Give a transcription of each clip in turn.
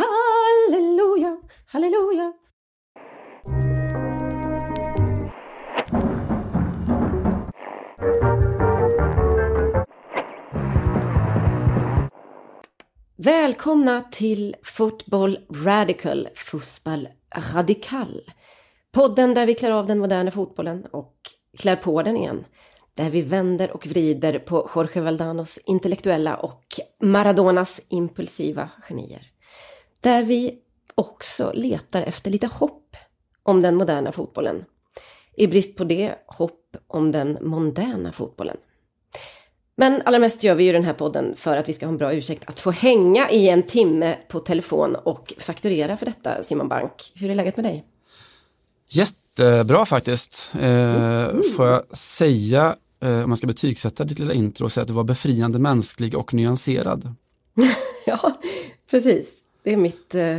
Halleluja, halleluja. Välkomna till Football Radical, Fussball Radikal. Podden där vi klär av den moderna fotbollen och klär på den igen. Där vi vänder och vrider på Jorge Valdanos intellektuella och Maradonas impulsiva genier. Där vi också letar efter lite hopp om den moderna fotbollen. I brist på det, hopp om den mondäna fotbollen. Men allra mest gör vi ju den här podden för att vi ska ha en bra ursäkt att få hänga i en timme på telefon och fakturera för detta, Simon Bank. Hur är läget med dig? Jättebra faktiskt. Eh, mm. Får jag säga, eh, om man ska betygsätta ditt lilla intro, säga att du var befriande mänsklig och nyanserad. ja, precis. Det är mitt, eh,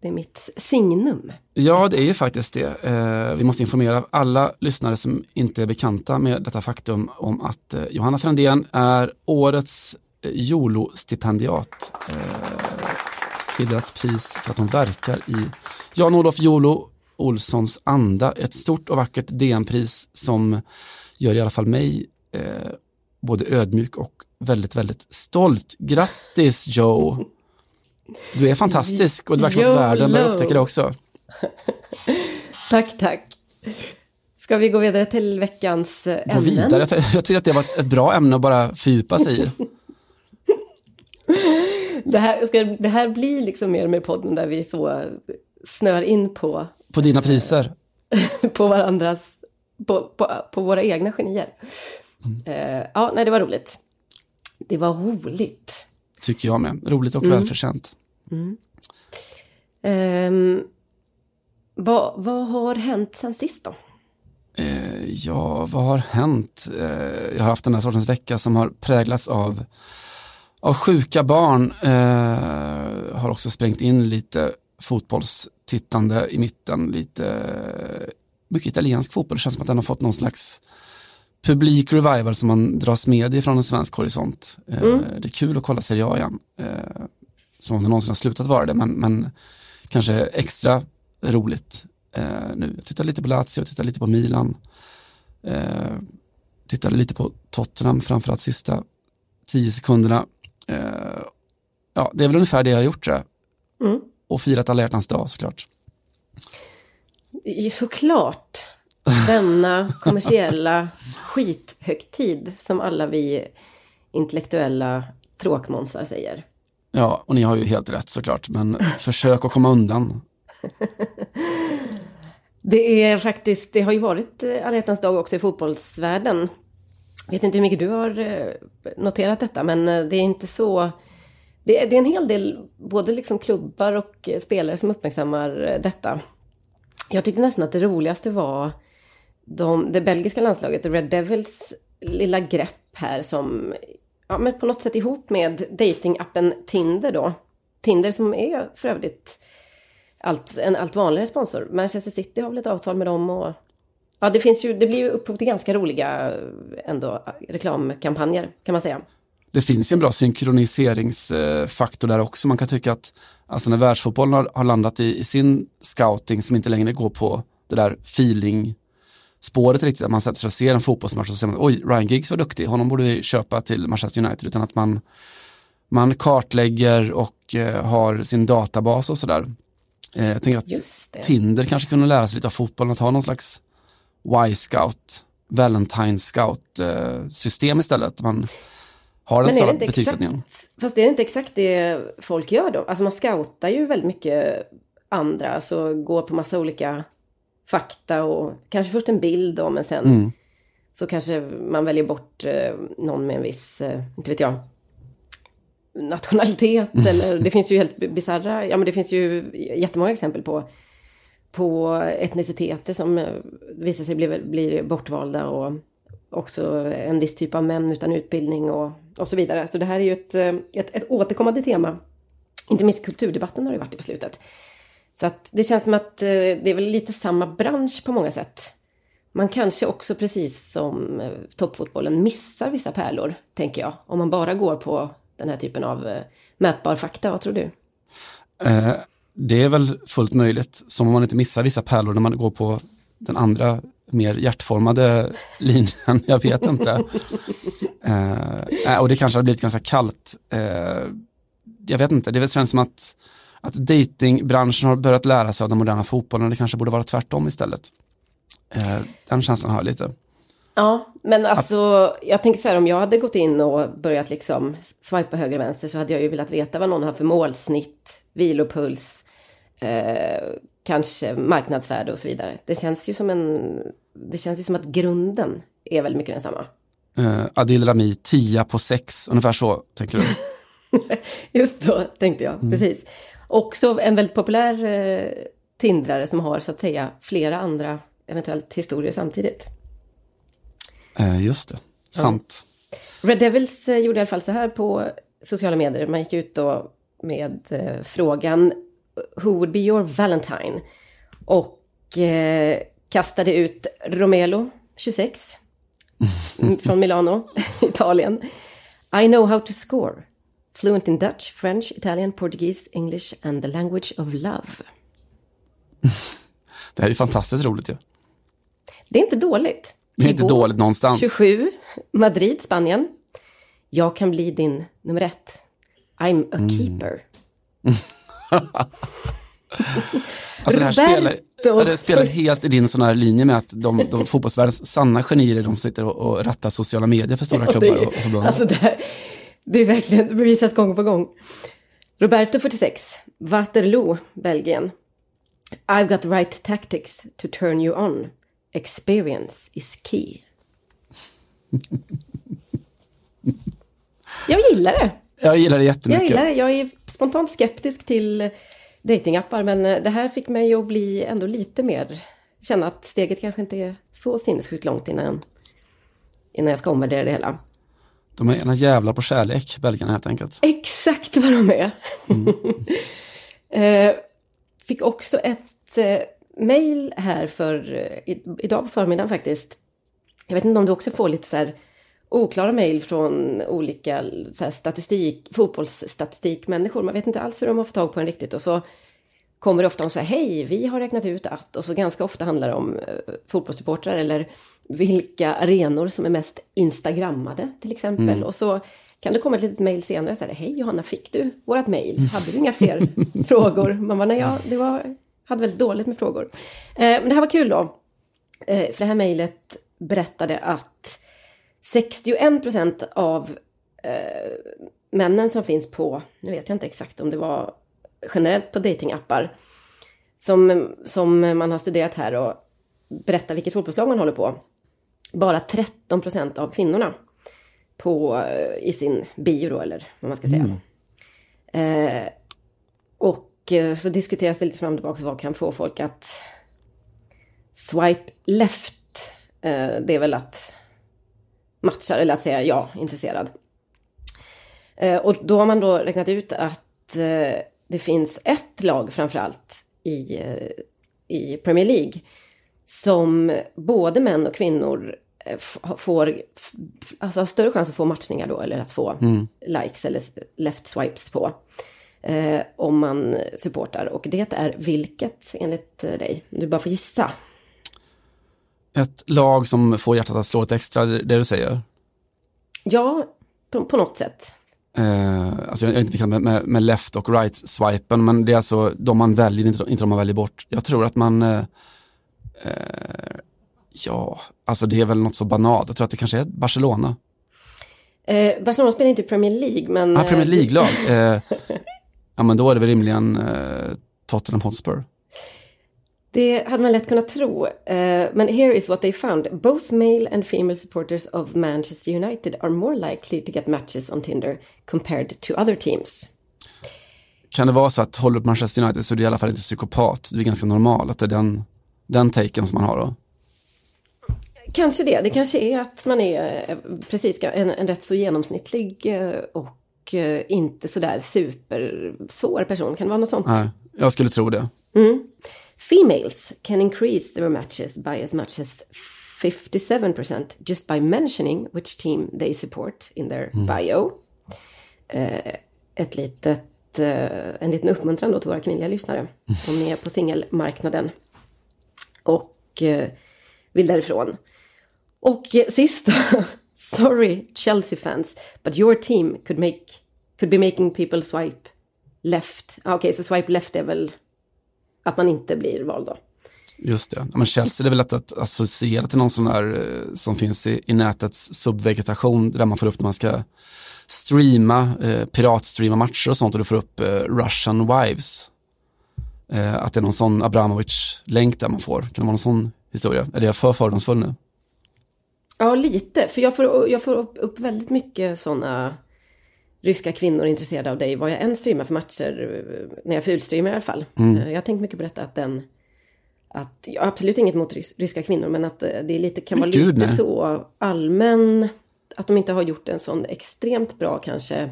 det är mitt signum. Ja, det är ju faktiskt det. Eh, vi måste informera alla lyssnare som inte är bekanta med detta faktum om att eh, Johanna Frändén är årets Jolo-stipendiat. Tilldelats pris för att hon verkar i Jan-Olof Jolo Olssons anda. Ett stort och vackert DN-pris som gör i alla fall mig både ödmjuk och väldigt, väldigt stolt. Grattis Joe! Du är fantastisk och det verkar som att världen börjar upptäcka det också. tack, tack. Ska vi gå vidare till veckans ämnen? Gå vidare, jag, jag tycker att det var ett bra ämne att bara fördjupa sig i. det, här, ska, det här blir liksom mer med podden där vi så snör in på... På dina priser? på varandras, på, på, på, våra egna genier. Mm. Uh, ja, nej det var roligt. Det var roligt. Tycker jag med. Roligt och mm. välförtjänt. Mm. Um, vad, vad har hänt sen sist då? Uh, ja, vad har hänt? Uh, jag har haft den här sortens vecka som har präglats av, av sjuka barn. Uh, har också sprängt in lite fotbollstittande i mitten. Lite, mycket italiensk fotboll. Det känns som att den har fått någon slags publik revival som man dras med ifrån en svensk horisont. Mm. Det är kul att kolla Serie A igen som om det någonsin har slutat vara det, men, men kanske extra roligt eh, nu. Jag tittar lite på Lazio, tittar lite på Milan, eh, tittade lite på Tottenham, framförallt sista tio sekunderna. Eh, ja, det är väl ungefär det jag har gjort tror jag. Mm. Och firat alla hjärtans dag såklart. Såklart. Denna kommersiella skithögtid som alla vi intellektuella tråkmånsar säger. Ja, och ni har ju helt rätt såklart, men försök att komma undan. Det är faktiskt, det har ju varit eh, alla dag också i fotbollsvärlden. Jag vet inte hur mycket du har eh, noterat detta, men eh, det är inte så... Det är, det är en hel del, både liksom klubbar och spelare som uppmärksammar detta. Jag tyckte nästan att det roligaste var de, det belgiska landslaget, Red Devils lilla grepp här som ja, men på något sätt ihop med datingappen Tinder då. Tinder som är för övrigt allt, en allt vanligare sponsor. Manchester City har väl ett avtal med dem och ja, det finns ju, det blir ju upphov till ganska roliga ändå reklamkampanjer kan man säga. Det finns ju en bra synkroniseringsfaktor där också. Man kan tycka att alltså när världsfotbollen har, har landat i, i sin scouting som inte längre går på det där feeling spåret riktigt, att man sätter sig och ser en fotbollsmatch och säger oj, Ryan Giggs var duktig, honom borde vi köpa till Manchester United, utan att man, man kartlägger och eh, har sin databas och sådär. Eh, jag tänker att Tinder kanske kunde lära sig lite av fotbollen, att ha någon slags Y-scout, Valentine scout eh, istället. Man har den Men betygssättningen. Fast det är inte exakt det folk gör då. Alltså man scoutar ju väldigt mycket andra, alltså går på massa olika fakta och kanske först en bild då, men sen mm. så kanske man väljer bort eh, någon med en viss, eh, inte vet jag, nationalitet mm. eller det finns ju helt bisarra, ja men det finns ju jättemånga exempel på på etniciteter som eh, visar sig bli, blir bortvalda och också en viss typ av män utan utbildning och, och så vidare. Så det här är ju ett, eh, ett, ett återkommande tema. Inte minst kulturdebatten har det varit i beslutet. Så att det känns som att eh, det är väl lite samma bransch på många sätt. Man kanske också precis som eh, toppfotbollen missar vissa pärlor, tänker jag. Om man bara går på den här typen av eh, mätbar fakta, vad tror du? Eh, det är väl fullt möjligt, som om man inte missar vissa pärlor när man går på den andra mer hjärtformade linjen, jag vet inte. Eh, och det kanske har blivit ganska kallt. Eh, jag vet inte, det känns som att, att datingbranschen har börjat lära sig av den moderna fotbollen och det kanske borde vara tvärtom istället. Eh, den känslan har jag lite. Ja, men alltså jag tänker så här om jag hade gått in och börjat liksom swipa höger och vänster så hade jag ju velat veta vad någon har för målsnitt, vilopuls, eh, kanske marknadsvärde och så vidare. Det känns ju som en, det känns ju som att grunden är väldigt mycket densamma. Uh, Adil Rami, 10 på 6, ungefär så tänker du? Just så tänkte jag, mm. precis. Också en väldigt populär eh, tindrare som har så att säga flera andra eventuellt historier samtidigt. Uh, just det, sant. Ja. Red Devils eh, gjorde i alla fall så här på sociala medier. Man gick ut då med eh, frågan Who would be your Valentine? Och eh, kastade ut Romelo, 26, från Milano, Italien. I know how to score. Fluent in Dutch, French, Italian, Portuguese, English and the language of love. Det här är fantastiskt roligt ju. Ja. Det är inte dåligt. Det är inte dåligt någonstans. 27, Madrid, Spanien. Jag kan bli din nummer ett. I'm a mm. keeper. alltså det här spelar, det spelar helt i din sån här linje med att de, de fotbollsvärldens sanna genier är de som sitter och, och rattar sociala medier för stora ja, klubbar och, och förbund. Alltså det, här, det är verkligen, det bevisas gång på gång. Roberto 46, Waterloo, Belgien. I've got the right tactics to turn you on. Experience is key. Jag gillar det. Jag gillar det jättemycket. Jag gillar det. Jag är spontant skeptisk till datingappar men det här fick mig att bli ändå lite mer, känna att steget kanske inte är så sinnessjukt långt innan, innan jag ska omvärdera det hela. De är ena jävlar på kärlek, belgarna helt enkelt. Exakt vad de är. Mm. eh, fick också ett eh, mail här för eh, idag på förmiddagen faktiskt. Jag vet inte om du också får lite så här oklara mejl från olika så här, statistik, fotbollsstatistikmänniskor. Man vet inte alls hur de har fått tag på en riktigt. Och så kommer det ofta om så här, hej, vi har räknat ut att. Och så ganska ofta handlar det om eh, fotbollssupportrar eller vilka arenor som är mest instagrammade till exempel. Mm. Och så kan det komma ett litet mejl senare, så här, hej Johanna, fick du vårat mejl? Hade du inga fler frågor? Man bara, nej, ja, det var, hade väldigt dåligt med frågor. Eh, men det här var kul då. Eh, för det här mejlet berättade att 61 procent av eh, männen som finns på, nu vet jag inte exakt om det var generellt på datingappar som, som man har studerat här och berättar vilket fotbollslag man håller på. Bara 13 procent av kvinnorna på, eh, i sin bio då, eller vad man ska säga. Mm. Eh, och eh, så diskuteras det lite fram och tillbaka vad kan få folk att swipe left. Eh, det är väl att matchar, eller att säga ja, intresserad. Eh, och då har man då räknat ut att eh, det finns ett lag framförallt i, i Premier League som både män och kvinnor får, alltså har större chans att få matchningar då, eller att få mm. likes eller left swipes på. Eh, om man supportar. Och det är vilket enligt dig? Du bara får gissa ett lag som får hjärtat att slå lite extra, det, det du säger? Ja, på, på något sätt. Eh, alltså jag är inte bekant med, med, med, left och right swipen, men det är alltså de man väljer, inte, inte de man väljer bort. Jag tror att man, eh, eh, ja, alltså det är väl något så banalt. Jag tror att det kanske är Barcelona. Eh, Barcelona spelar inte Premier League, men... Ja, Premier eh, League-lag. Eh, ja, men då är det väl rimligen Tottenham Hotspur. Det hade man lätt kunnat tro. Uh, men here is what they found. Both male and female supporters of Manchester United are more likely to get matches on Tinder compared to other teams. Kan det vara så att håller du på Manchester United så är du i alla fall inte psykopat. Du är ganska normal. Att det är den, den taken som man har då? Kanske det. Det kanske är att man är eh, precis en, en rätt så genomsnittlig eh, och inte sådär supersår person. Kan det vara något sånt? Nej, jag skulle tro det. Mm. Females can increase their matches by as much as 57% just by mentioning which team they support in their mm. bio. Eh, ett litet att en liten uppmuntran då till våra kvinnliga lyssnare. Om ni är på singelmarknaden. Och eh, vill därifrån. Och eh, sist då. Sorry Chelsea fans, but your team could make could be making people swipe left. Ah, okej, okay, så swipe left är väl att man inte blir vald då. Just det. men Chelsea det är väl lätt att associera till någon sån där eh, som finns i, i nätets subvegetation där man får upp när man ska streama, eh, piratstreama matcher och sånt och du får upp eh, Russian Wives. Eh, att det är någon sån Abramovic-länk där man får. Kan det vara någon sån historia? Är jag för fördomsfull nu? Ja, lite. För jag får, jag får upp, upp väldigt mycket sådana ryska kvinnor intresserade av dig, vad jag än streamar för matcher, eh, när jag fulstreamar i alla fall. Mm. Eh, jag har tänkt mycket på detta, att den, att, jag har absolut inget mot ryska kvinnor, men att eh, det är lite, kan vara Gud, lite nej. så allmän, att de inte har gjort en sån extremt bra kanske,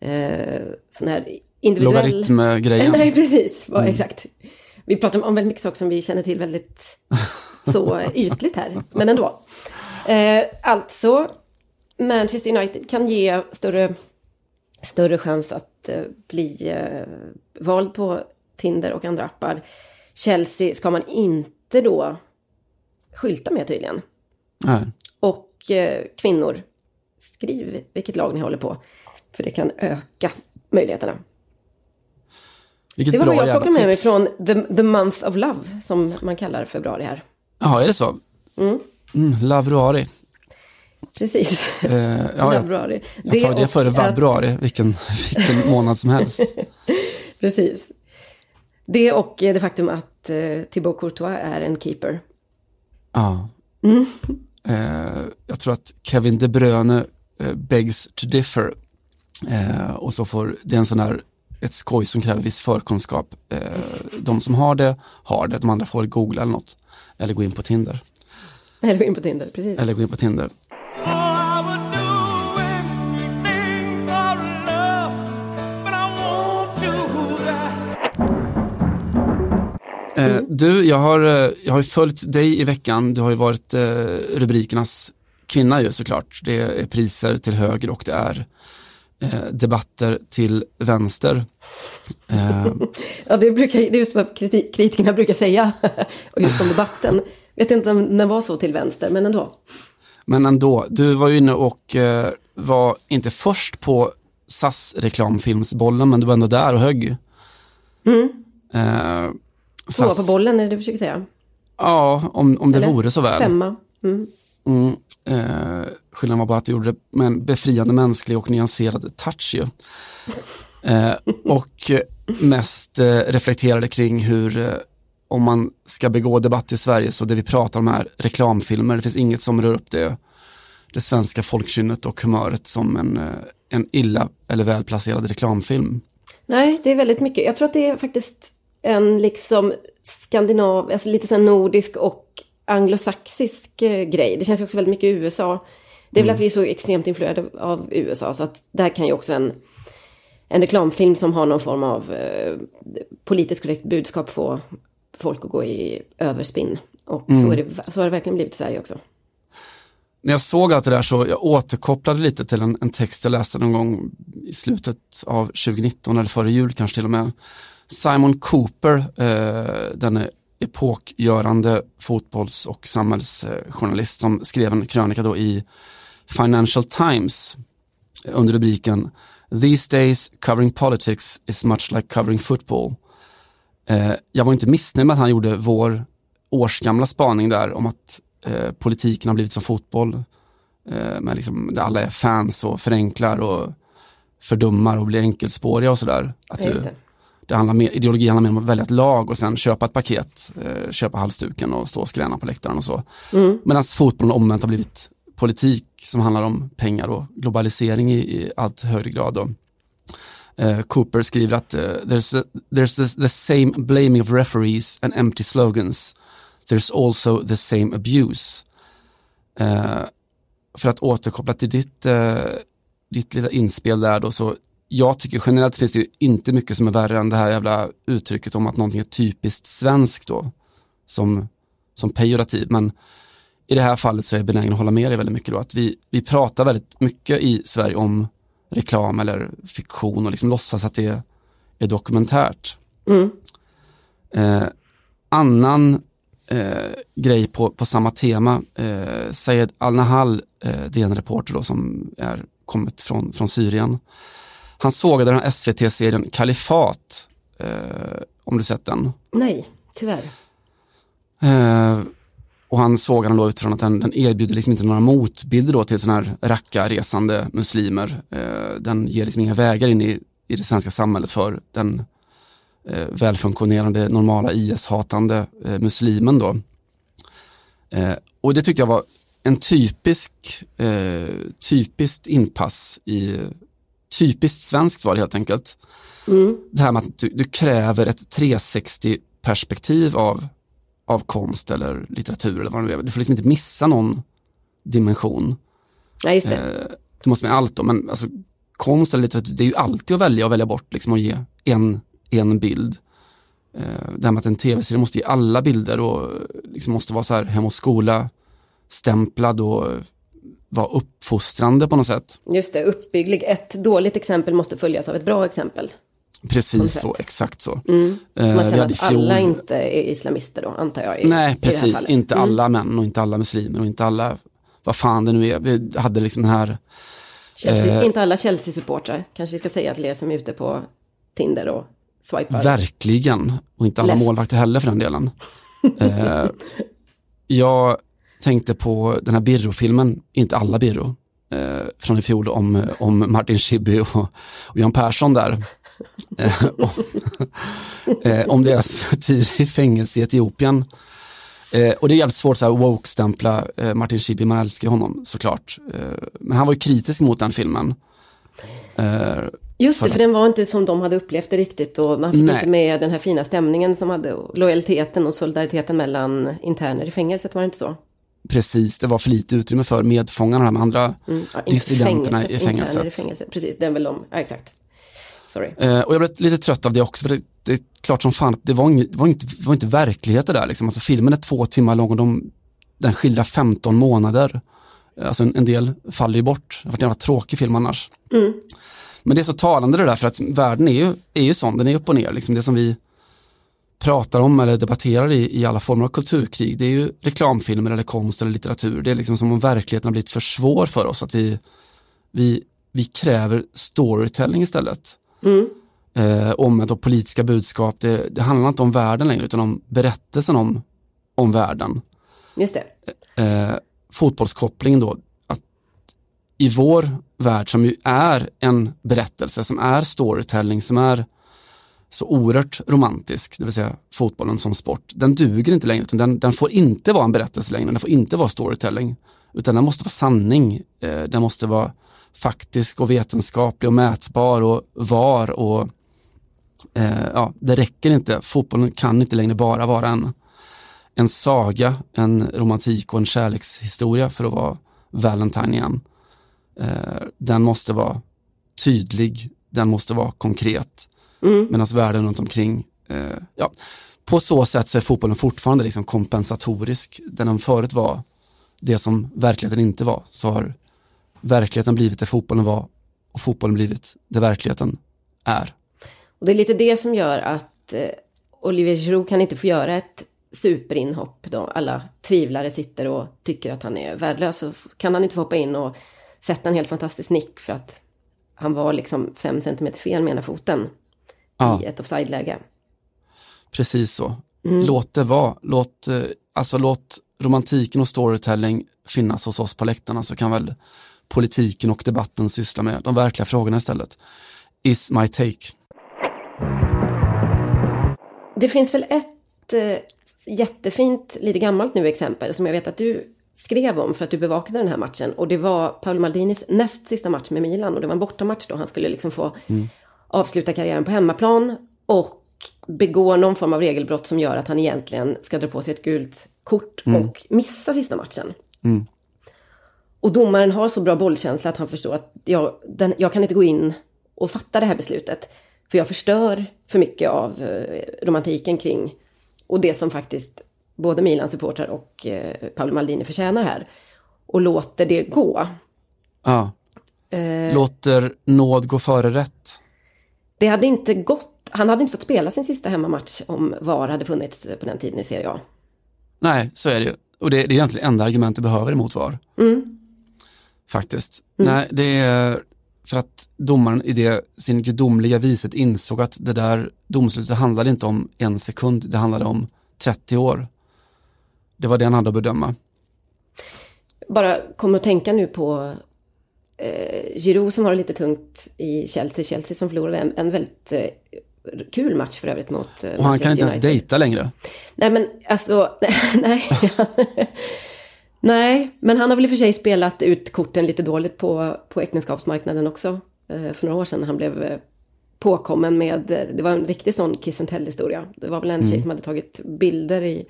eh, sån här individuell... Logaritmgrejen. Nej, precis, mm. exakt. Vi pratar om väldigt mycket saker som vi känner till väldigt så ytligt här, men ändå. Eh, alltså, Manchester United kan ge större, större chans att eh, bli eh, vald på Tinder och andra appar. Chelsea ska man inte då skylta med tydligen. Nej. Och eh, kvinnor, skriv vilket lag ni håller på. För det kan öka möjligheterna. Vilket det var bra vad jag plockade med mig från the, the Month of Love, som man kallar februari här. Ja, är det så? Mm. Mm, Lavruari. Precis. Eh, ja. Jag, jag tar det före vabruari, att... vilken, vilken månad som helst. Precis. Det och det faktum att eh, Thibaut Courtois är en keeper. Ja. Mm. Eh, jag tror att Kevin De Bruyne eh, begs to differ. Eh, och så får, det är en sån här, ett skoj som kräver viss förkunskap. Eh, de som har det, har det. De andra får googla eller något. Eller gå in på Tinder. Eller gå in på Tinder, precis. Eller gå in på Tinder. Eh, mm. Du, jag har, eh, jag har följt dig i veckan. Du har ju varit eh, rubrikernas kvinna ju såklart. Det är priser till höger och det är eh, debatter till vänster. Eh. ja, det, brukar, det är just vad kritikerna brukar säga. och just om debatten. Jag vet inte om den var så till vänster, men ändå. Men ändå, du var ju inne och eh, var inte först på SAS reklamfilmsbollen, men du var ändå där och högg. Mm. Eh, Tvåa på bollen, är det du försöker säga? Ja, om, om det Eller? vore så väl. Femma. Mm. Mm, eh, skillnaden var bara att du gjorde det med en befriande mänsklig och nyanserad touch ju. Eh, och mest eh, reflekterade kring hur eh, om man ska begå debatt i Sverige så det vi pratar om är reklamfilmer. Det finns inget som rör upp det, det svenska folkkynnet och humöret som en, eh, en illa eller välplacerad reklamfilm. Nej, det är väldigt mycket. Jag tror att det är faktiskt en liksom skandinav, alltså lite så nordisk och anglosaxisk eh, grej. Det känns också väldigt mycket i USA. Det är mm. väl att vi är så extremt influerade av USA så att där kan ju också en, en reklamfilm som har någon form av eh, politiskt korrekt budskap få folk att gå i överspinn. Och mm. så, är det, så har det verkligen blivit i Sverige också. När jag såg allt det där så jag återkopplade lite till en, en text jag läste någon gång i slutet av 2019 eller före jul kanske till och med. Simon Cooper, eh, den epokgörande fotbolls och samhällsjournalist som skrev en krönika då i Financial Times under rubriken These days covering politics is much like covering football. Eh, jag var inte missnöjd med att han gjorde vår årsgamla spaning där om att eh, politiken har blivit som fotboll. Eh, med liksom, där alla är fans och förenklar och fördummar och blir enkelspåriga och sådär. Att du, det handlar mer, ideologi handlar mer om att välja ett lag och sen köpa ett paket, eh, köpa halsduken och stå och skräna på läktaren och så. Mm. Medan fotbollen omvänt har blivit politik som handlar om pengar och globalisering i, i allt högre grad. Och, eh, Uh, Cooper skriver att uh, there's, a, there's the, same blaming of referees and empty slogans. There's also the same abuse. Uh, för att återkoppla till ditt, uh, ditt lilla inspel där då så jag tycker generellt finns det ju inte mycket som är värre än det här jävla uttrycket om att någonting är typiskt svenskt då. Som, som pejorativ. Men i det här fallet så är jag benägen att hålla med dig väldigt mycket då. Att vi, vi pratar väldigt mycket i Sverige om reklam eller fiktion och liksom låtsas att det är dokumentärt. Mm. Eh, annan eh, grej på, på samma tema, eh, Sayed Al-Nahal, eh, DN-reporter då, som är kommit från, från Syrien. Han sågade den här SVT-serien Kalifat, eh, om du sett den? Nej, tyvärr. Och han såg han då utifrån att den, den erbjuder liksom inte några motbilder då till sådana här rackarresande muslimer. Eh, den ger liksom inga vägar in i, i det svenska samhället för den eh, välfunktionerande, normala IS-hatande eh, muslimen då. Eh, och det tyckte jag var en typisk, eh, typiskt inpass i, typiskt svenskt var det helt enkelt. Mm. Det här med att du, du kräver ett 360 perspektiv av, av konst eller litteratur eller vad det är. Du får liksom inte missa någon dimension. Ja, just det. Eh, det måste med allt då, men alltså, konst eller litteratur, det är ju alltid att välja och välja bort liksom, och ge en, en bild. Eh, det här med att en tv-serie måste ge alla bilder och liksom måste vara så här hem och skola stämplad och vara uppfostrande på något sätt. Just det, uppbygglig. Ett dåligt exempel måste följas av ett bra exempel. Precis så, exakt så. Mm. Så Eh, man känner att alla fjol- inte är islamister då, antar jag. I, Nej, precis. Inte Mm. alla män och inte alla muslimer och inte alla, vad fan det nu är. Vi hade liksom den här, Chelsea, Eh. inte alla Chelsea-supportrar, kanske vi ska säga till er som är ute på Tinder och swipar. verkligen, och inte alla Left. målvakter heller för den delen. eh, jag tänkte på den här Birro-filmen, inte alla Birro, eh, från i fjol om, om Martin Schibbye och, och Jan Persson där. Eh, om, eh, om deras tid i fängelse i Etiopien. Eh, och det är jävligt svårt här woke-stämpla eh, Martin Schibbye, man älskar honom såklart. Eh, men han var ju kritisk mot den filmen. Eh, Just det, för- den var inte som de hade upplevt det riktigt och man fick Nej. inte med den här fina stämningen som hade, lojaliteten och solidariteten mellan interner i fängelset, var det inte så? Precis, det var för lite utrymme för medfångarna, de andra Mm. Ja, dissidenterna i interner i fängelset. fängelset. Precis, det är väl de, ja exakt. Sorry. Eh, och jag blev lite trött av det också, för det, det är klart som fan att det var, det var, inte, var inte verklighet det där. Liksom. Alltså, filmen är två timmar lång och de, den skildrar 15 månader. Eh, Alltså en, en del faller ju bort, det har varit en jävla tråkig film annars. Mm. Men det är så talande det där, för att världen är ju, är ju sån, den är upp och ner. Liksom det som vi pratar om eller debatterar i, i alla former av kulturkrig, det är ju reklamfilmer eller konst eller litteratur. Det är liksom som om verkligheten har blivit för svår för oss, att vi, vi, vi kräver storytelling istället. Mm. Eh, omvänt och politiska budskap, det, det handlar inte om världen längre, utan om berättelsen om, om världen Just det. eh, fotbollskopplingen då, att i vår värld som ju är en berättelse, som är storytelling, som är så oerhört romantisk, det vill säga fotbollen som sport, den duger inte längre, utan den, den får inte vara en berättelse längre, den får inte vara storytelling, utan den måste vara sanning, eh, den måste vara faktisk och vetenskaplig och mätbar och var och eh, ja, det räcker inte, fotbollen kan inte längre bara vara en en saga, en romantik och en kärlekshistoria för att vara Valentine igen. Eh, den måste vara tydlig, den måste vara konkret. Mm. Medan världen runt omkring, eh, ja, på så sätt så är fotbollen fortfarande liksom kompensatorisk. Där den förut var det som verkligheten inte var, så har verkligheten blivit det fotbollen var och fotbollen blivit det verkligheten är. Och det är lite det som gör att eh, Olivier Giroud kan inte få göra ett superinhopp då alla tvivlare sitter och tycker att han är värdelös. Så kan han inte få hoppa in och sätta en helt fantastisk nick för att han var liksom fem centimeter fel med ena foten Ja. i ett offside-läge. Precis så. Mm. Låt det vara. Låt, eh, alltså låt romantiken och storytelling finnas hos oss på läktarna så kan väl politiken och debatten syssla med de verkliga frågorna istället. Is my take. Det finns väl ett eh, jättefint, lite gammalt nu exempel som jag vet att du skrev om för att du bevakade den här matchen. Och det var Paolo Maldinis näst sista match med Milan och det var en bortamatch då. Han skulle liksom få avsluta karriären på hemmaplan och begå någon form av regelbrott som gör att han egentligen ska dra på sig ett gult kort och missa sista matchen. Mm. Och domaren har så bra bollkänsla att han förstår att jag, den, jag kan inte gå in och fatta det här beslutet. För jag förstör för mycket av eh, romantiken kring och det som faktiskt både Milan-supportrar och eh, Paolo Maldini förtjänar här. Och låter det gå. Ja, Eh, Låter nåd gå före rätt? det hade inte gått, han hade inte fått spela sin sista hemmamatch om VAR hade funnits på den tiden i Serie A. Nej, så är det ju. Och det, det är egentligen enda argument du behöver emot VAR. Mm. Faktiskt. Nej, det är för att domaren i det, sin gudomliga viset insåg att det där domslutet handlade inte om en sekund, det handlade om 30 år. Det var det han hade att bedöma. Bara kommer att tänka nu på eh, Giroud som har det lite tungt i Chelsea. Chelsea som förlorade en, en väldigt eh, kul match för övrigt mot eh, Och han kan inte ens United. dejta längre. Nej men alltså, nej. nej, men han har väl i och för sig spelat ut korten lite dåligt på, på äktenskapsmarknaden också. Eh, för några år sedan när han blev eh, påkommen med, eh, det var en riktig sån kiss and tell historia. Det var väl en tjej som hade tagit bilder i,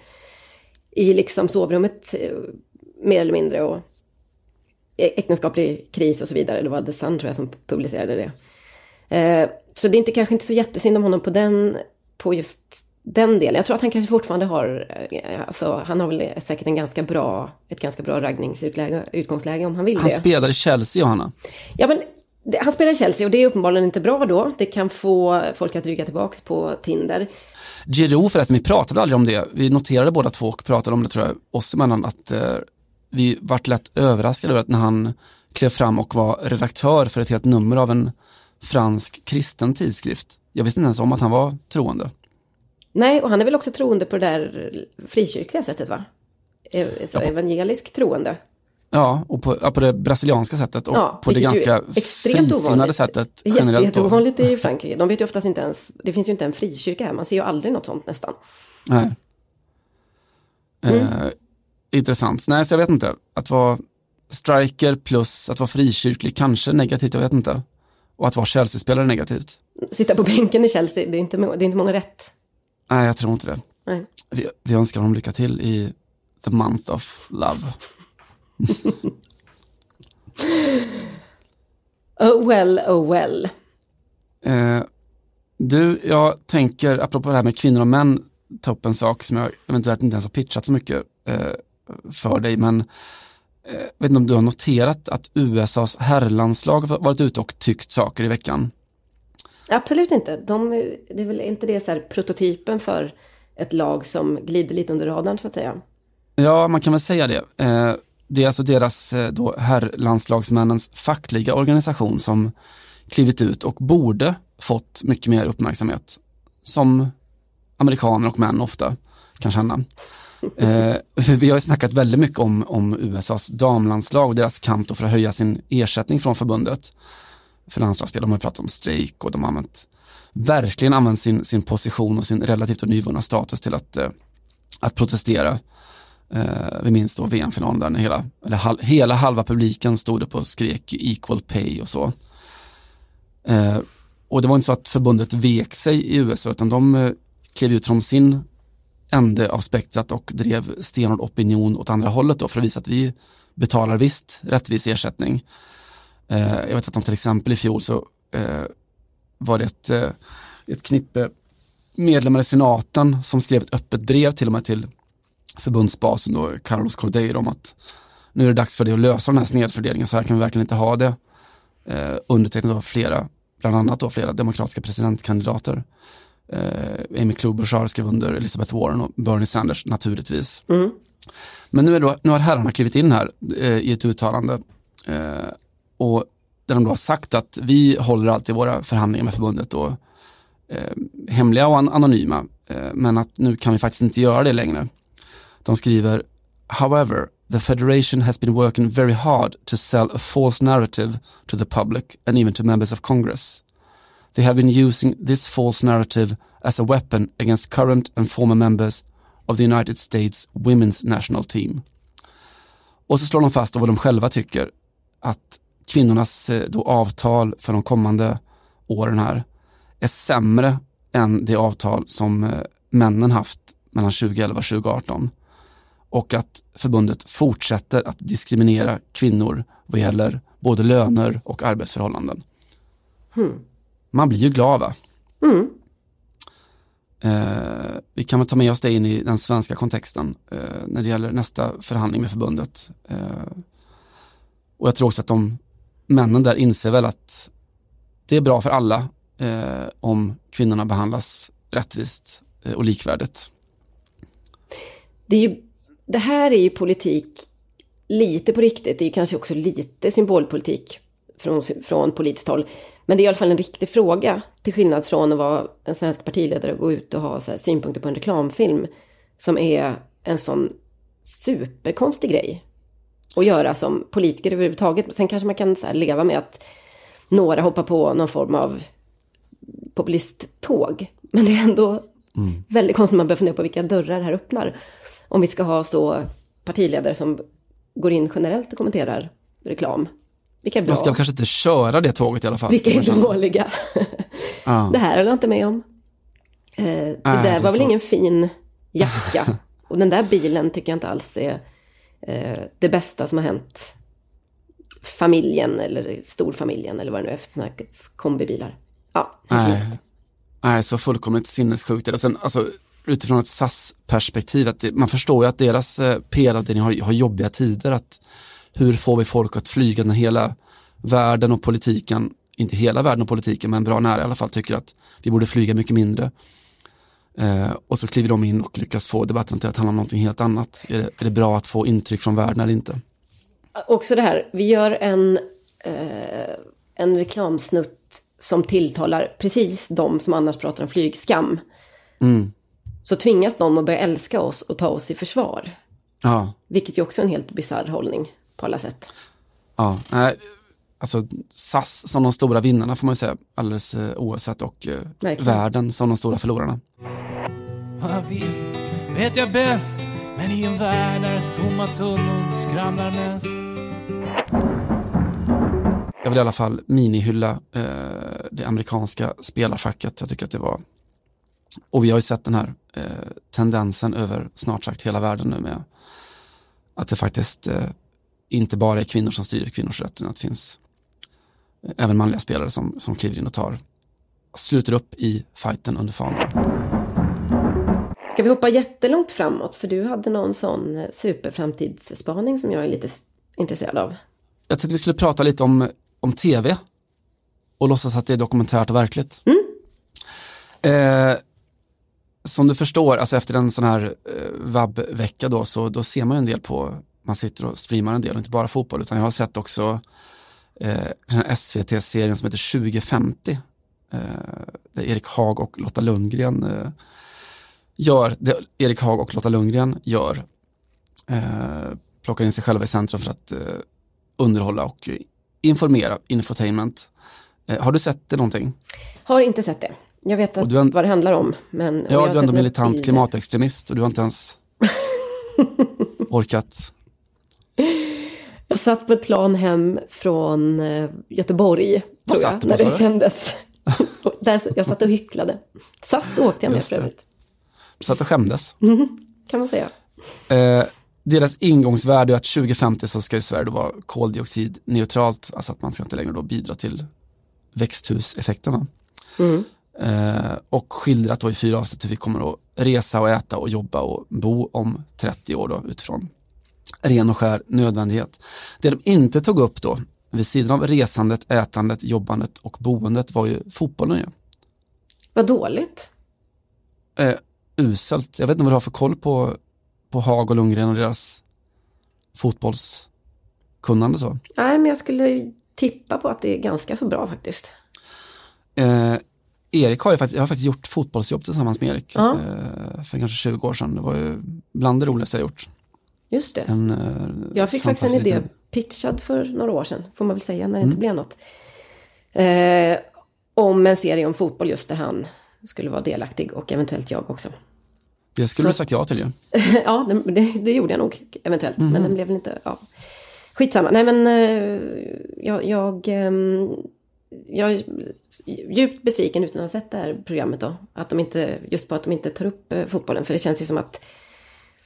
i liksom sovrummet mer eller mindre och äktenskaplig kris och så vidare. Det var The Sun tror jag som publicerade det. Så det är inte, kanske inte så jättesynd om honom på den, på just den delen. Jag tror att han kanske fortfarande har, eh, alltså han har väl säkert en ganska bra, ett ganska bra raggningsutgångsläge om han vill Han det. spelar i Chelsea, Johanna. Ja, men han spelar i Chelsea och det är uppenbarligen inte bra då. Det kan få folk att rygga tillbaks på Tinder. Giroud förresten, vi pratade aldrig om det. Vi noterade båda två och pratade om det tror jag, oss emellan, att eh, vi vart lätt överraskade över att när han klev fram och var redaktör för ett helt nummer av en fransk kristen tidskrift. Jag visste inte ens om att han var troende. Nej, och han är väl också troende på det där frikyrkliga sättet va? Eh, Så evangelisk troende. Ja, och på, ja, på det brasilianska sättet och Ja, på det ganska frisinnade sättet Jätte, generellt. jätteovanligt i Frankrike. De vet ju oftast inte ens, det finns ju inte en frikyrka här, man ser ju aldrig något sånt nästan. Nej. Mm. Eh, intressant. Nej, så jag vet inte. Att vara striker plus att vara frikyrklig, kanske negativt, jag vet inte. Och att vara Chelsea-spelare negativt. Sitta på bänken i Chelsea, det är inte, det är inte många rätt. Nej, jag tror inte det. Nej. Vi, vi önskar honom lycka till i the month of love. Oh well, oh well. Eh, du, jag tänker, apropå det här med kvinnor och män, ta upp en sak som jag eventuellt inte ens har pitchat så mycket eh, för dig, men eh, vet inte om du har noterat att USAs herrlandslag har varit ute och tyckt saker i veckan. Absolut inte. De, det är väl inte det så här prototypen för ett lag som glider lite under radarn så att säga. Ja, man kan väl säga det. Eh, det är alltså deras eh, då herrlandslagsmännens fackliga organisation som klivit ut och borde fått mycket mer uppmärksamhet. Som amerikaner och män ofta kan känna. Eh, vi har ju snackat väldigt mycket om, om USAs damlandslag och deras kamp för att höja sin ersättning från förbundet för landslagsspel. De har pratat om strejk och de har använt, verkligen använt sin, sin position och sin relativt nyvunna status till att, eh, att protestera. Eh, vi minns då VM-finalen där när hela, eller hal, hela halva publiken stod upp och skrek equal pay och så. Eh, och det var inte så att förbundet vek sig i USA utan de eh, klev ut från sin ände av spektrat och drev stenhård opinion åt andra hållet då för att visa att vi betalar visst rättvis ersättning. Eh, jag vet att de till exempel i fjol så eh, var det ett, eh, ett knippe medlemmar i senaten som skrev ett öppet brev till och med till förbundsbasen då, Carlos Cordeiro om att nu är det dags för det att lösa den här snedfördelningen, så här kan vi verkligen inte ha det. Eh, undertecknat av flera, bland annat då flera demokratiska presidentkandidater. Eh, Amy Klobuchar skrev under Elizabeth Warren och Bernie Sanders naturligtvis. Mm. Men nu, är då, nu har herrarna klivit in här eh, i ett uttalande eh, och där de då har sagt att vi håller alltid våra förhandlingar med förbundet då, eh, hemliga och an anonyma, eh, men att nu kan vi faktiskt inte göra det längre. De skriver However, the federation has been working very hard to sell a false narrative to the public and even to members of Congress. They have been using this false narrative as a weapon against current and former members of the United States Women's National Team. Och så slår de fast vad de själva tycker, att kvinnornas eh, då avtal för de kommande åren här är sämre än det avtal som eh, männen haft mellan 2011 och 2018 och att förbundet fortsätter att diskriminera kvinnor vad gäller både löner och arbetsförhållanden. Man blir ju glad va? Mm. Eh, vi kan väl ta med oss det in i den svenska kontexten eh, när det gäller nästa förhandling med förbundet. Eh, och jag tror också att de männen där inser väl att det är bra för alla eh, om kvinnorna behandlas rättvist eh, och likvärdigt. Det, är ju, det här är ju politik lite på riktigt, det är kanske också lite symbolpolitik från, från politiskt håll. Men det är i alla fall en riktig fråga, till skillnad från att vara en svensk partiledare och gå ut och ha så synpunkter på en reklamfilm som är en sån superkonstig grej att göra som politiker överhuvudtaget. Sen kanske man kan så leva med att några hoppar på någon form av populisttåg. Men det är ändå mm. väldigt konstigt man börjar fundera på vilka dörrar det här öppnar. Om vi ska ha så partiledare som går in generellt och kommenterar reklam. Vilka är bra. Man ska kanske inte köra det tåget i alla fall. Vilka är dåliga. ah. Det här håller jag inte med om. Eh, det äh, där det var väl ingen fin jacka. och den där bilen tycker jag inte alls är det bästa som har hänt familjen eller storfamiljen eller vad det nu är för sådana här kombibilar. Ja, Nej. Nej, så fullkomligt sinnessjukt. Och sen, alltså, utifrån ett SAS-perspektiv, att det, man förstår ju att deras eh, PR-avdelning har, har jobbiga tider. Att hur får vi folk att flyga när hela världen och politiken, inte hela världen och politiken, men bra nära i alla fall, tycker att vi borde flyga mycket mindre. Eh, och så kliver de in och lyckas få debatten till att handla om någonting helt annat. Är det, är det bra att få intryck från världen eller inte? Också det här, vi gör en, eh, en reklamsnutt som tilltalar precis de som annars pratar om flygskam. Mm. Så tvingas de att börja älska oss och ta oss i försvar. Ja. Vilket ju också är en helt bisarr hållning på alla sätt. Ja, alltså SAS som de stora vinnarna får man ju säga, alldeles eh, oavsett och eh, världen som de stora förlorarna. Vad jag vill vet jag bäst, men i en värld där tomma tunnor skramlar mest. Jag vill i alla fall minihylla eh, det amerikanska spelarfacket. Jag tycker att det var, och vi har ju sett den här eh, tendensen över snart sagt hela världen nu med att det faktiskt eh, inte bara är kvinnor som styr kvinnors rätt, utan att det finns även manliga spelare som, som kliver in och tar, sluter upp i fighten under fanan. Ska vi hoppa jättelångt framåt? För du hade någon sån superframtidsspaning som jag är lite intresserad av. Jag tänkte vi skulle prata lite om, om tv och låtsas att det är dokumentärt och verkligt. Mm. Eh, som du förstår, alltså efter en sån här eh, vab-vecka då, så då ser man ju en del på, man sitter och streamar en del, inte bara fotboll, utan jag har sett också eh, SVT-serien som heter 2050. Eh, där Erik Hag och Lotta Lundgren eh, gör det Erik Hag och Lotta Lundgren gör. Eh, plockar in sig själva i centrum för att eh, underhålla och informera, infotainment. Eh, har du sett det någonting? Har inte sett det. Jag vet att, en, vad det handlar om. Men, ja, du är ändå militant klimatextremist och du har inte ens orkat. Jag satt på ett plan hem från eh, Göteborg, vad tror jag, när det sändes. Där jag satt och hycklade. SAS åkte jag med för övrigt. Satt och skämdes. kan man säga. Eh, deras ingångsvärde är att 2050 så ska ju Sverige då vara koldioxidneutralt, alltså att man ska inte längre då bidra till växthuseffekterna. Mm. Eh, och skildrat då i fyra avsnitt hur vi kommer att resa och äta och jobba och bo om 30 år då utifrån ren och skär nödvändighet. Det de inte tog upp då, vid sidan av resandet, ätandet, jobbandet och boendet var ju fotbollen ju. Vad dåligt. Eh, uselt. Jag vet inte vad du har för koll på, på Hag och Lundgren och deras fotbollskunnande så. Nej, men jag skulle tippa på att det är ganska så bra faktiskt. Eh, Erik har ju faktiskt, jag har faktiskt gjort fotbollsjobb tillsammans med Erik ja. eh, för kanske 20 år sedan. Det var ju bland det roligaste jag gjort. Just det. En, eh, jag fick faktiskt en idé pitchad för några år sedan, får man väl säga, när det mm. inte blev något. Eh, om en serie om fotboll just där han skulle vara delaktig och eventuellt jag också. Det skulle så, du sagt ja till ju. ja, det, det, gjorde jag nog eventuellt, mm. men den blev väl inte, ja. Skitsamma, nej men eh, jag, jag, ehm, jag är djupt besviken utan att ha sett det här programmet då. Att de inte, just på att de inte tar upp eh, fotbollen, för det känns ju som att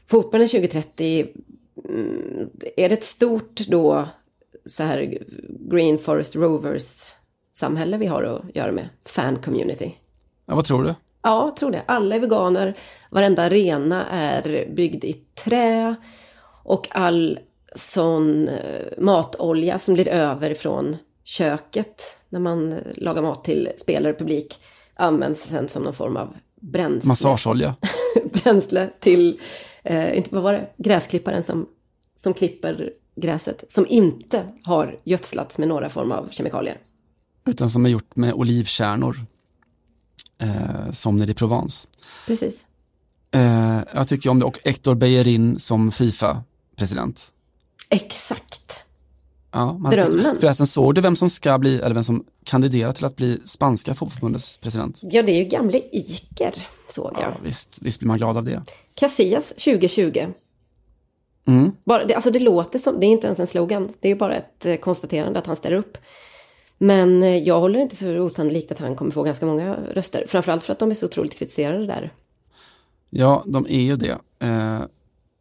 fotbollen 2030, mm, är det ett stort då så här Green Forest Rovers samhälle vi har att göra med? Fan community. Ja, vad tror du? Ja, jag tror det. Alla är veganer. Varenda arena är byggd i trä. Och all sån eh, matolja som blir över från köket när man lagar mat till spelare och publik används sen som någon form av bränsle. Massageolja. bränsle till, eh, inte vad var det, gräsklipparen som, som klipper gräset. Som inte har gödslats med några form av kemikalier. Utan som är gjort med olivkärnor. Eh, som nere i Provence. Precis. Eh, jag tycker om det och Hector Bellerin som Fifa-president. Exakt. Ja, man Drömmen. Förresten såg du vem som ska bli, eller vem som kandiderar till att bli spanska fotbollsförbundets president? Ja, det är ju gamle Iker, såg jag. Ja, visst, visst blir man glad av det. Casillas 2020. Mm. Bara, det, alltså det låter som, det är inte ens en slogan, det är bara ett eh, konstaterande att han ställer upp. Men eh, jag håller inte för osannolikt att han kommer få ganska många röster. Framförallt för att de är så otroligt kritiserade där. Ja, de är ju det. Eh,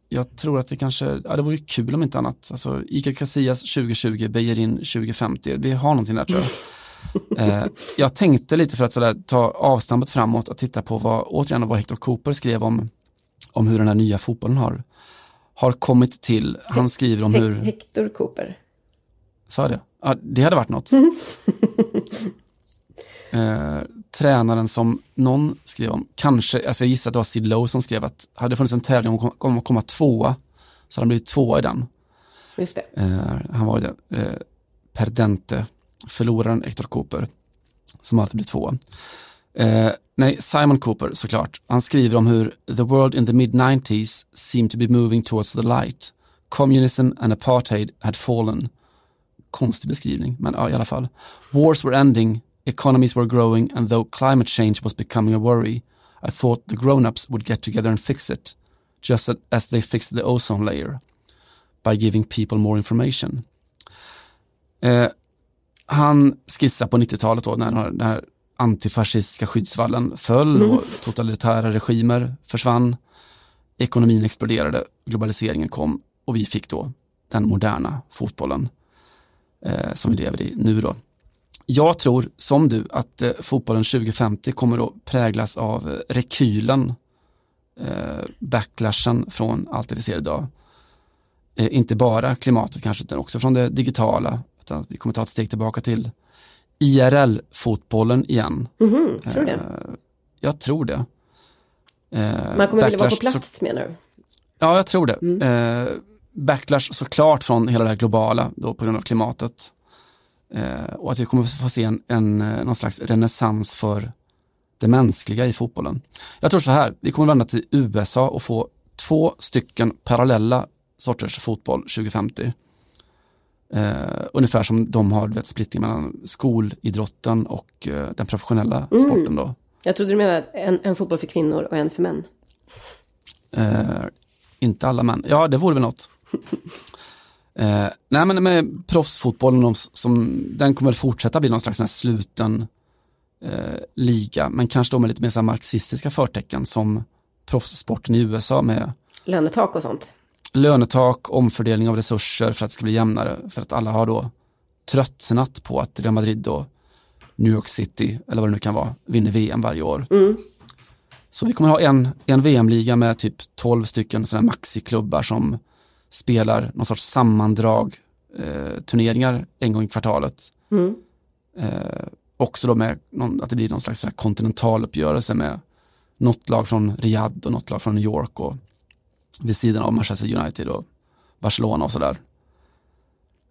jag tror att det kanske, ja det vore kul om inte annat. Alltså Iker Casillas 2020, Bejerin 2050, vi har någonting där tror jag. eh, jag tänkte lite för att sådär, ta avstampet framåt och titta på vad, återigen vad Hector Cooper skrev om, om hur den här nya fotbollen har, har kommit till. Han skriver om He hur... Hector Cooper. Sa jag det? Ja, det hade varit något. eh, tränaren som någon skrev om, kanske, alltså jag gissar att det var Sid Lowe som skrev att hade det funnits en tävling om, om att komma tvåa så hade han blivit tvåa i den. Just det. Eh, han var eh, perdente, förloraren Hector Cooper, som alltid blir tvåa. Eh, nej, Simon Cooper såklart. Han skriver om hur the world in the mid-90s seemed to be moving towards the light. Communism and apartheid had fallen. Konstig beskrivning, men ja, i alla fall. Wars were ending, economies were growing and though climate change was becoming a worry, I thought the grown-ups would get together and fix it, just as they fixed the ozone layer, by giving people more information. Eh, han skissar på 90-talet då, när när antifascistiska skyddsvallen föll och totalitära regimer försvann. Ekonomin exploderade, globaliseringen kom och vi fick då den moderna fotbollen eh, som vi lever i nu då. Jag tror, som du, att eh, fotbollen 2050 kommer att präglas av eh, rekylen, eh, backlashen från allt det vi ser idag. Eh, inte bara klimatet kanske, utan också från det digitala. Vi kommer ta ett steg tillbaka till IRL-fotbollen igen. Mhm, tror du det? Eh, jag tror det. Eh, Man kommer vilja vara på plats menar du? Ja, jag tror det. Eh, backlash såklart från hela det här globala då på grund av klimatet. Eh, och att vi kommer få se en, en, eh, någon slags renässans för det mänskliga i fotbollen. Jag tror så här, vi kommer vända till USA och få två stycken parallella sorters fotboll 2050. Eh, ungefär som de har vet, splittring mellan skolidrotten och eh, den professionella Mm. sporten då. Jag trodde du menade en, en fotboll för kvinnor och en för män. Eh, inte alla män. Ja, det vore väl något. eh, nej, men med proffsfotbollen, de som, den kommer väl fortsätta bli någon slags sluten eh, liga, men kanske då med lite mer så marxistiska förtecken som proffssporten i USA med Lönetak och sånt. Lönetak, omfördelning av resurser för att det ska bli jämnare, för att alla har då tröttnat på att Real Madrid och New York City, eller vad det nu kan vara, vinner VM varje år. Mm. Så vi kommer ha en, en VM-liga med typ 12 stycken sådana maxiklubbar som spelar någon sorts sammandrag, eh, turneringar en gång i kvartalet. Mm. Eh, också då med någon, att det blir någon slags så här kontinentaluppgörelse med något lag från Riyadh och något lag från New York och vid sidan av Manchester United och Barcelona och sådär.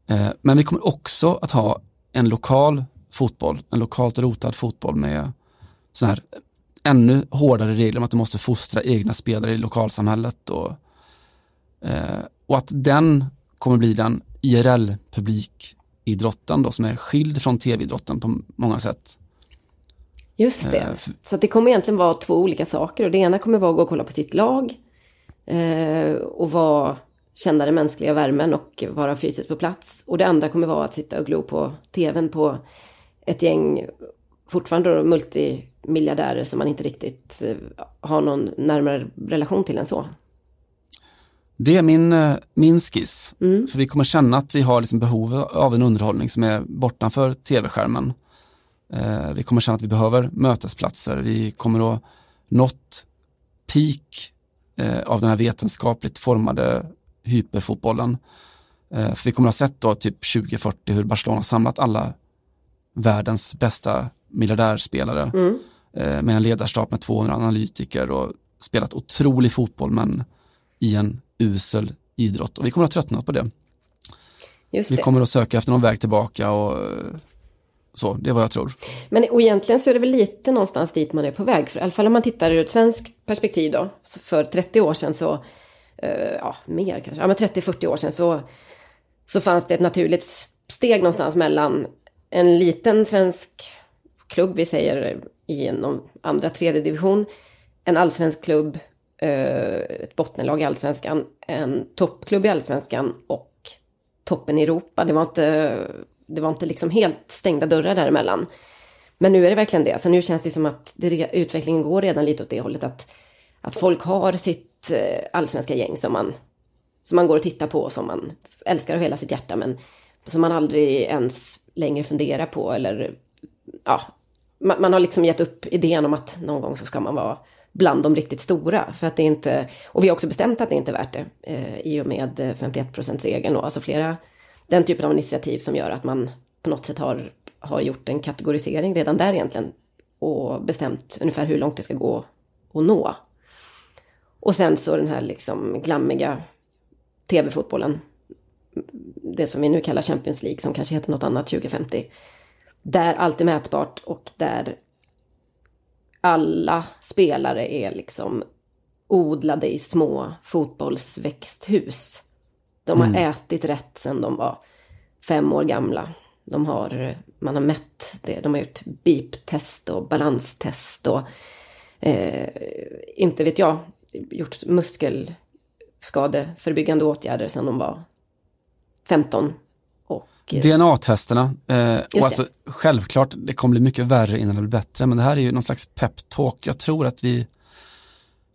Eh, men vi kommer också att ha en lokal fotboll, en lokalt rotad fotboll med sån här ännu hårdare regler om att du måste fostra egna spelare i lokalsamhället och, eh, och att den kommer bli den IRL-publikidrotten då som är skild från tv-idrotten på många sätt. Just det. Eh, Så det kommer egentligen vara två olika saker. Och det ena kommer vara att gå och kolla på sitt lag. Eh, och vara, känna den mänskliga värmen och vara fysiskt på plats. Och det andra kommer vara att sitta och glo på tvn på ett gäng, fortfarande då multimiljardärer som man inte riktigt eh, har någon närmare relation till än så. Det är min, eh, min skiss. För vi kommer känna att vi har liksom behov av en underhållning som är bortanför tv-skärmen. Eh, vi kommer känna att vi behöver mötesplatser. Vi kommer att nått peak eh, av den här vetenskapligt formade hyperfotbollen. Eh, för vi kommer att ha sett då typ 2040 hur Barcelona samlat alla världens bästa miljardärspelare. Mm. Eh, med en ledarstab med 200 analytiker och spelat otrolig fotboll men i en usel idrott. Och vi kommer att tröttna på det. Just vi kommer att söka efter någon väg tillbaka och så, det är vad jag tror. Men och egentligen så är det väl lite någonstans dit man är på väg. För, I alla fall om man tittar ur ett svenskt perspektiv då. För 30 år sedan så, eh, ja mer kanske, ja men 30-40 år sedan så, så fanns det ett naturligt steg någonstans mellan en liten svensk klubb, vi säger i någon andra tredje division, en allsvensk klubb, eh, ett bottenlag i allsvenskan, en toppklubb i allsvenskan och toppen i Europa. Det var inte det var inte liksom helt stängda dörrar däremellan. Men nu är det verkligen det. Så nu känns det som att det, utvecklingen går redan lite åt det hållet. Att, att folk har sitt eh, allsvenska gäng som man, som man går och tittar på, som man älskar av hela sitt hjärta, men som man aldrig ens längre funderar på. Eller, ja, man, man har liksom gett upp idén om att någon gång så ska man vara bland de riktigt stora. För att det inte, och vi har också bestämt att det inte är värt det eh, i och med eh, 51 regeln och alltså flera den typen av initiativ som gör att man på något sätt har, har gjort en kategorisering redan där egentligen och bestämt ungefär hur långt det ska gå att nå. Och sen så den här liksom glammiga tv-fotbollen, det som vi nu kallar Champions League, som kanske heter något annat 2050, där allt är mätbart och där alla spelare är liksom odlade i små fotbollsväxthus. De har mm. ätit rätt sedan de var fem år gamla. De har, man har mätt det, de har gjort BIP-test och balanstest och eh, inte vet jag, gjort muskelskadeförebyggande åtgärder sedan de var 15. Och, eh, DNA-testerna, eh, och alltså, självklart det kommer bli mycket värre innan det blir bättre, men det här är ju någon slags peptalk. Jag tror att vi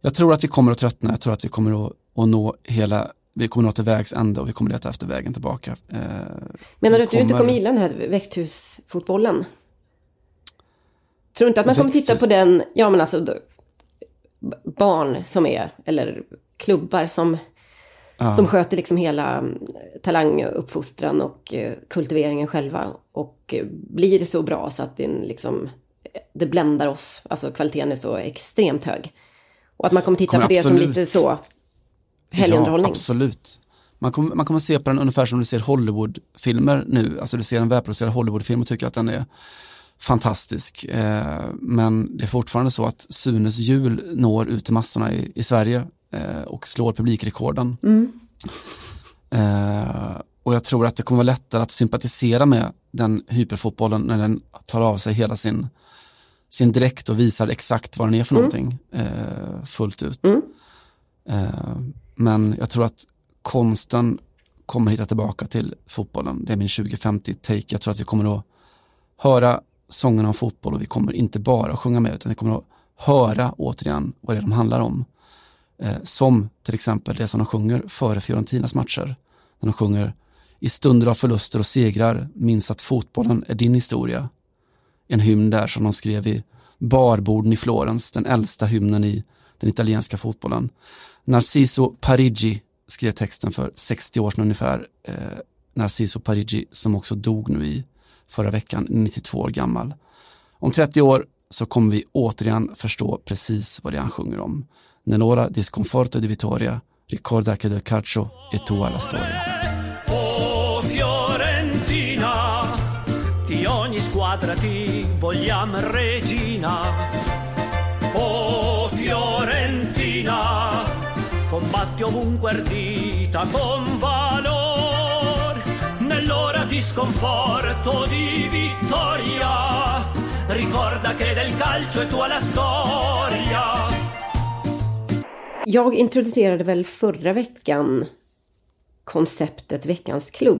jag tror att vi kommer att tröttna, jag tror att vi kommer att, att nå hela vi kommer nå till vägs ände och vi kommer leta efter vägen tillbaka. Eh, Menar du att kommer... du inte kommer gilla den här växthusfotbollen? Tror du inte att man kommer titta på den, ja men alltså barn som är, eller klubbar som, ja. som sköter liksom hela mm, talanguppfostran och uh, kultiveringen själva och uh, blir så bra så att det liksom, det bländar oss, alltså kvaliteten är så extremt hög. Och att man kommer titta kommer på det som lite så helgunderhållning. Ja, absolut. Man kommer, man kommer se på den ungefär som du ser Hollywoodfilmer nu. Alltså du ser en välproducerad Hollywoodfilm och tycker att den är fantastisk. Eh, men det är fortfarande så att Sunes jul når ut till massorna i, i Sverige eh, och slår publikrekorden. Mm. Eh, och jag tror att det kommer vara lättare att sympatisera med den hyperfotbollen när den tar av sig hela sin, sin dräkt och visar exakt vad den är för mm. någonting eh, fullt ut. Mm. Men jag tror att konsten kommer hitta tillbaka till fotbollen. Det är min 2050-take. Jag tror att vi kommer att höra sångerna om fotboll och vi kommer inte bara att sjunga med utan vi kommer att höra återigen vad det är de handlar om. Eh, som till exempel det som de sjunger före Fiorentinas matcher. När de sjunger i stunder av förluster och segrar minns att fotbollen är din historia. En hymn där som de skrev i barborden i Florens, den äldsta hymnen i den italienska fotbollen. Narciso Parigi skrev texten för 60 år sedan ungefär. Eh, Narciso Parigi som också dog nu i förra veckan, 92 år gammal. Om 30 år så kommer vi återigen förstå precis vad det är han sjunger om. Nenora Disconforto di vittoria, ricorda che del calcio e tua la storia. Oh Fiorentina, di ogni squadra ti vogliamo regina. Combatti ovunque ardita con valor. Nell'ora di sconforto di vittoria ricorda che del calcio è tua la storia. Jag introducerade väl förra veckan konceptet Veckans klubb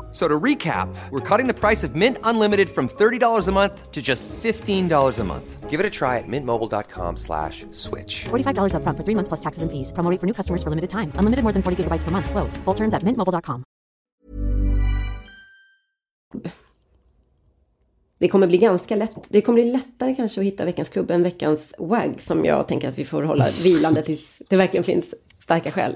So to recap, we're cutting the price of Mint Unlimited from $30 a month to just $15 a month. Give it a try at mintmobile.com slash switch. $45 up front for three months plus taxes and fees. Promo for new customers for limited time. Unlimited more than 40 gigabytes per month. Slows. Full terms at mintmobile.com. Det kommer bli ganska lätt. Det kommer bli lättare kanske att hitta veckans klubb än veckans WAG som jag tänker att vi får hålla vilande tills det verkligen finns starka skäl.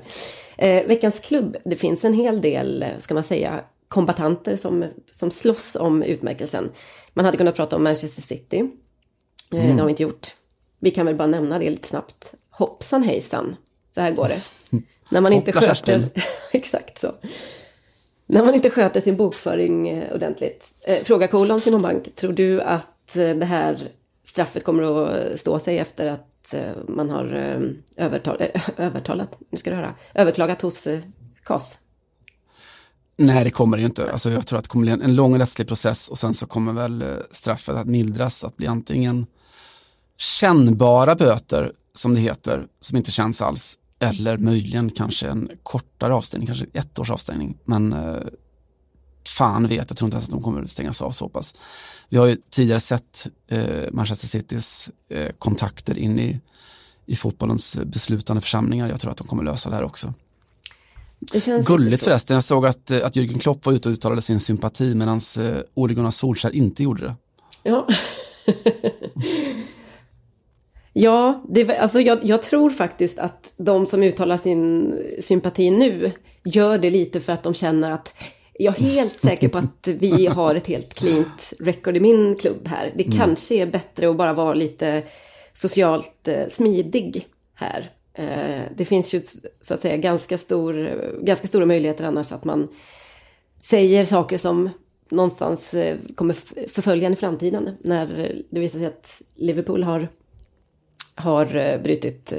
Eh, veckans klubb, det finns en hel del, ska man säga, kombatanter som, som slåss om utmärkelsen. Man hade kunnat prata om Manchester City. Eh, mm. Det har vi inte gjort. Vi kan väl bara nämna det lite snabbt. Hoppsan hejsan, så här går det. När man inte sköter... Exakt så. När man inte sköter sin bokföring eh, ordentligt. Eh, fråga kolon Simon Bank, tror du att det här straffet kommer att stå sig efter att man har övertal, övertalat, nu ska du höra, överklagat hos KAS? Nej, det kommer det ju inte. Alltså, jag tror att det kommer bli en, lång rättslig process och sen så kommer väl straffet att mildras, att bli antingen kännbara böter, som det heter, som inte känns alls, eller möjligen kanske en kortare avstängning, kanske ett års avstängning. Men eh, fan vet, jag tror inte ens att de kommer att stängas av så pass. Vi har ju tidigare sett eh, Manchester Citys eh, kontakter in i, i fotbollens beslutande församlingar. Jag tror att de kommer lösa det här också. Gulligt förresten, jag såg att, eh, att Jürgen Klopp var ute och uttalade sin sympati medan eh, Ole Gunnar Solskjaer inte gjorde det. Ja. Ja, det, alltså jag, jag, tror faktiskt att de som uttalar sin sympati nu gör det lite för att de känner att jag är helt säker på att vi har ett helt cleant record i min klubb här. Det mm. kanske är bättre att bara vara lite socialt eh, smidig här. Eh, det finns ju så att säga ganska, stor, ganska stora möjligheter annars att man säger saker som någonstans eh, kommer förfölja en i framtiden. När det visar sig att Liverpool har har eh, brutit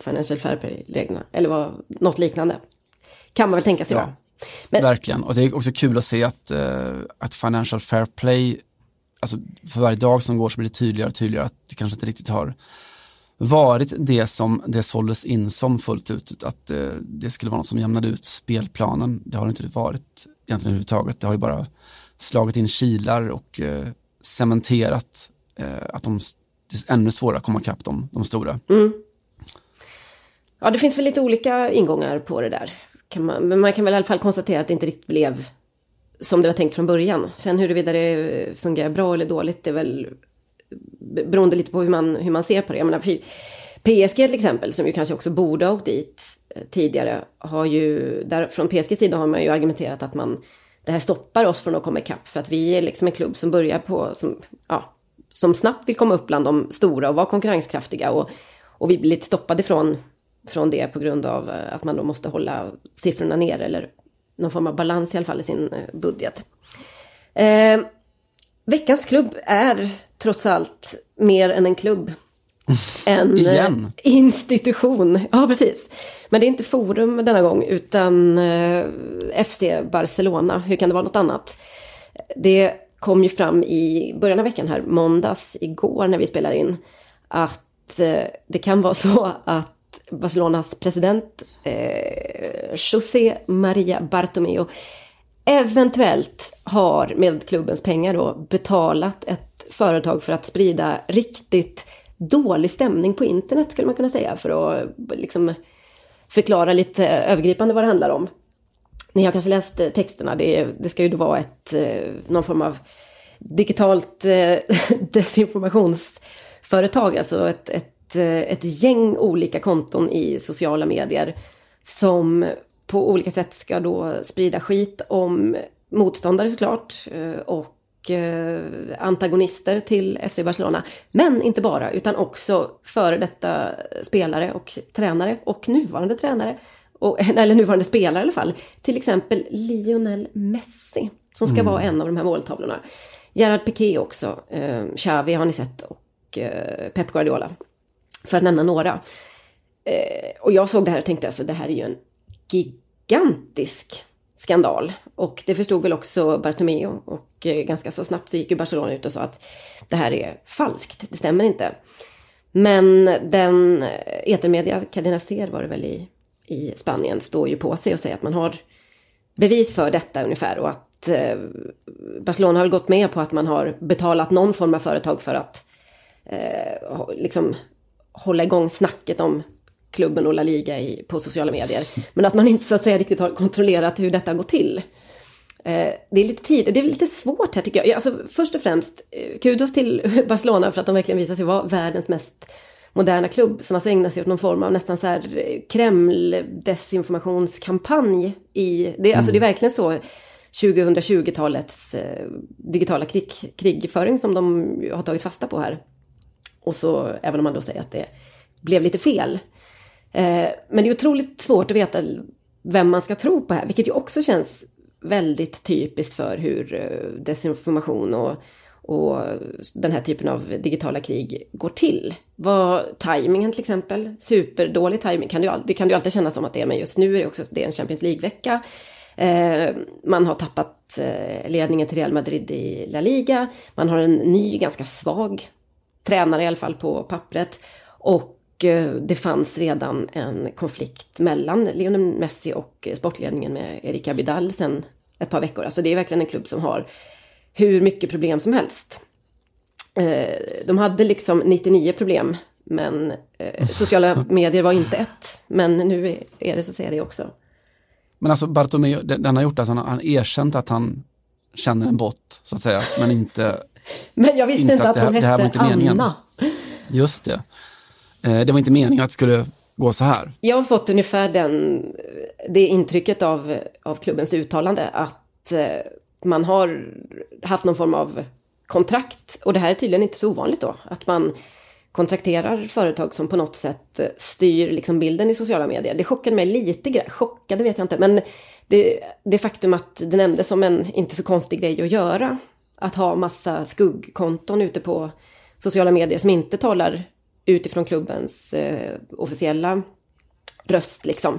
Financial Fair Play-reglerna. Eller vad, något liknande. Kan man väl tänka sig ja, Men, Verkligen, och det är också kul att se att, att Financial Fair Play, alltså för varje dag som går så blir det tydligare och tydligare att det kanske inte riktigt har varit det som det såldes in som fullt ut, att eh, det skulle vara något som jämnade ut spelplanen. Det har inte varit egentligen överhuvudtaget. Det har ju bara slagit in kilar och eh, cementerat eh, att de det är ännu svårare att komma ikapp de, de stora. Mm. Ja, det finns väl lite olika ingångar på det där. Kan man, men man kan väl i alla fall konstatera att det inte riktigt blev som det var tänkt från början. Sen huruvida det fungerar bra eller dåligt det är väl beroende lite på hur man, hur man ser på det. Jag menar, PSG till exempel, som ju kanske också borde ha åkt dit eh, tidigare, har ju, där, från PSGs sida har man ju argumenterat att man, det här stoppar oss från att komma ikapp för att vi är liksom en klubb som börjar på, som, ja, som snabbt vill komma upp bland de stora och vara konkurrenskraftiga. Och, och vi blir lite stoppade från, från det på grund av eh, att man då måste hålla siffrorna ner eller någon form av balans i alla fall i sin eh, budget. Eh, veckans klubb är trots allt mer än en klubb. En eh, Igen. institution. Ja, precis. Men det är inte Forum denna gång, utan eh, FC Barcelona. Hur kan det vara något annat? Det kom ju fram i början av veckan här, måndags, igår när vi spelar in, att eh, det kan vara så att Barcelonas president eh, José Maria Bartomeu eventuellt har med klubbens pengar då betalat ett företag för att sprida riktigt dålig stämning på internet skulle man kunna säga för att liksom förklara lite övergripande vad det handlar om. Ni har kanske läst eh, texterna, det, det ska ju då vara ett, eh, någon form av digitalt eh, desinformationsföretag, alltså ett, ett, ett gäng olika konton i sociala medier som på olika sätt ska då sprida skit om motståndare såklart och antagonister till FC Barcelona. Men inte bara, utan också före detta spelare och tränare och nuvarande tränare och, eller nuvarande spelare i alla fall, till exempel Lionel Messi, som ska mm. vara en av de här måltavlorna. Gerard Piqué också, eh, Xavi har ni sett och eh, Pep Guardiola. För att nämna några. Eh, och jag såg det här och tänkte alltså det här är ju en gigantisk skandal. Och det förstod väl också Bartomeu och eh, ganska så snabbt så gick ju Barcelona ut och sa att det här är falskt, det stämmer inte. Men den eh, etermedia, Cadena Ser var det väl i i Spanien står ju på sig och säger att man har bevis för detta ungefär och att eh, Barcelona har gått med på att man har betalat någon form av företag för att eh, liksom hålla igång snacket om klubben och La Liga i, på sociala medier. Men att man inte så att säga riktigt har kontrollerat hur detta går till. Eh, det är lite tid, det är lite svårt här tycker jag. Alltså, först och främst, eh, kudos till Barcelona för att de verkligen visar sig vara världens mest moderna klubb som alltså ägnar sig åt någon form av nästan så här eh, Kreml-desinformationskampanj i, det, alltså det är verkligen så 2020-talets eh, digitala krig, krigföring som de har tagit fasta på här. Och så, även om man då säger att det blev lite fel. Eh, men det är otroligt svårt att veta vem man ska tro på här, vilket ju också känns väldigt typiskt för hur eh, desinformation och, och den här typen av digitala krig går till. Vad tajmingen till exempel, superdålig tajming, kan det, det kan du alltid känna som att det är, men just nu är det också det är en Champions League-vecka. Eh, man har tappat eh, ledningen till Real Madrid i La Liga. Man har en ny, ganska svag tränare i alla fall på pappret. Och det fanns redan en konflikt mellan Lionel Messi och sportledningen med Erika Abidal sen ett par veckor. Alltså det är verkligen en klubb som har hur mycket problem som helst. De hade liksom 99 problem, men sociala medier var inte ett. Men nu är det så att säga det också. Men alltså Bartomeu, den har gjort alltså, han har erkänt att han känner en bott, så att säga, men inte... men jag visste inte, inte att, att hon hette Anna. Meningen. Just det. Eh, det var inte meningen att det skulle gå så här. Jag har fått ungefär den, det intrycket av, av klubbens uttalande att eh, man har haft någon form av kontrakt. Och det här är tydligen inte så ovanligt då. Att man kontrakterar företag som på något sätt eh, styr liksom bilden i sociala medier. Det chockade mig lite grann, chockade vet jag inte, men det, det faktum att det nämndes som en inte så konstig grej att göra. Att ha massa skuggkonton ute på sociala medier som inte talar utifrån klubbens eh, officiella röst liksom.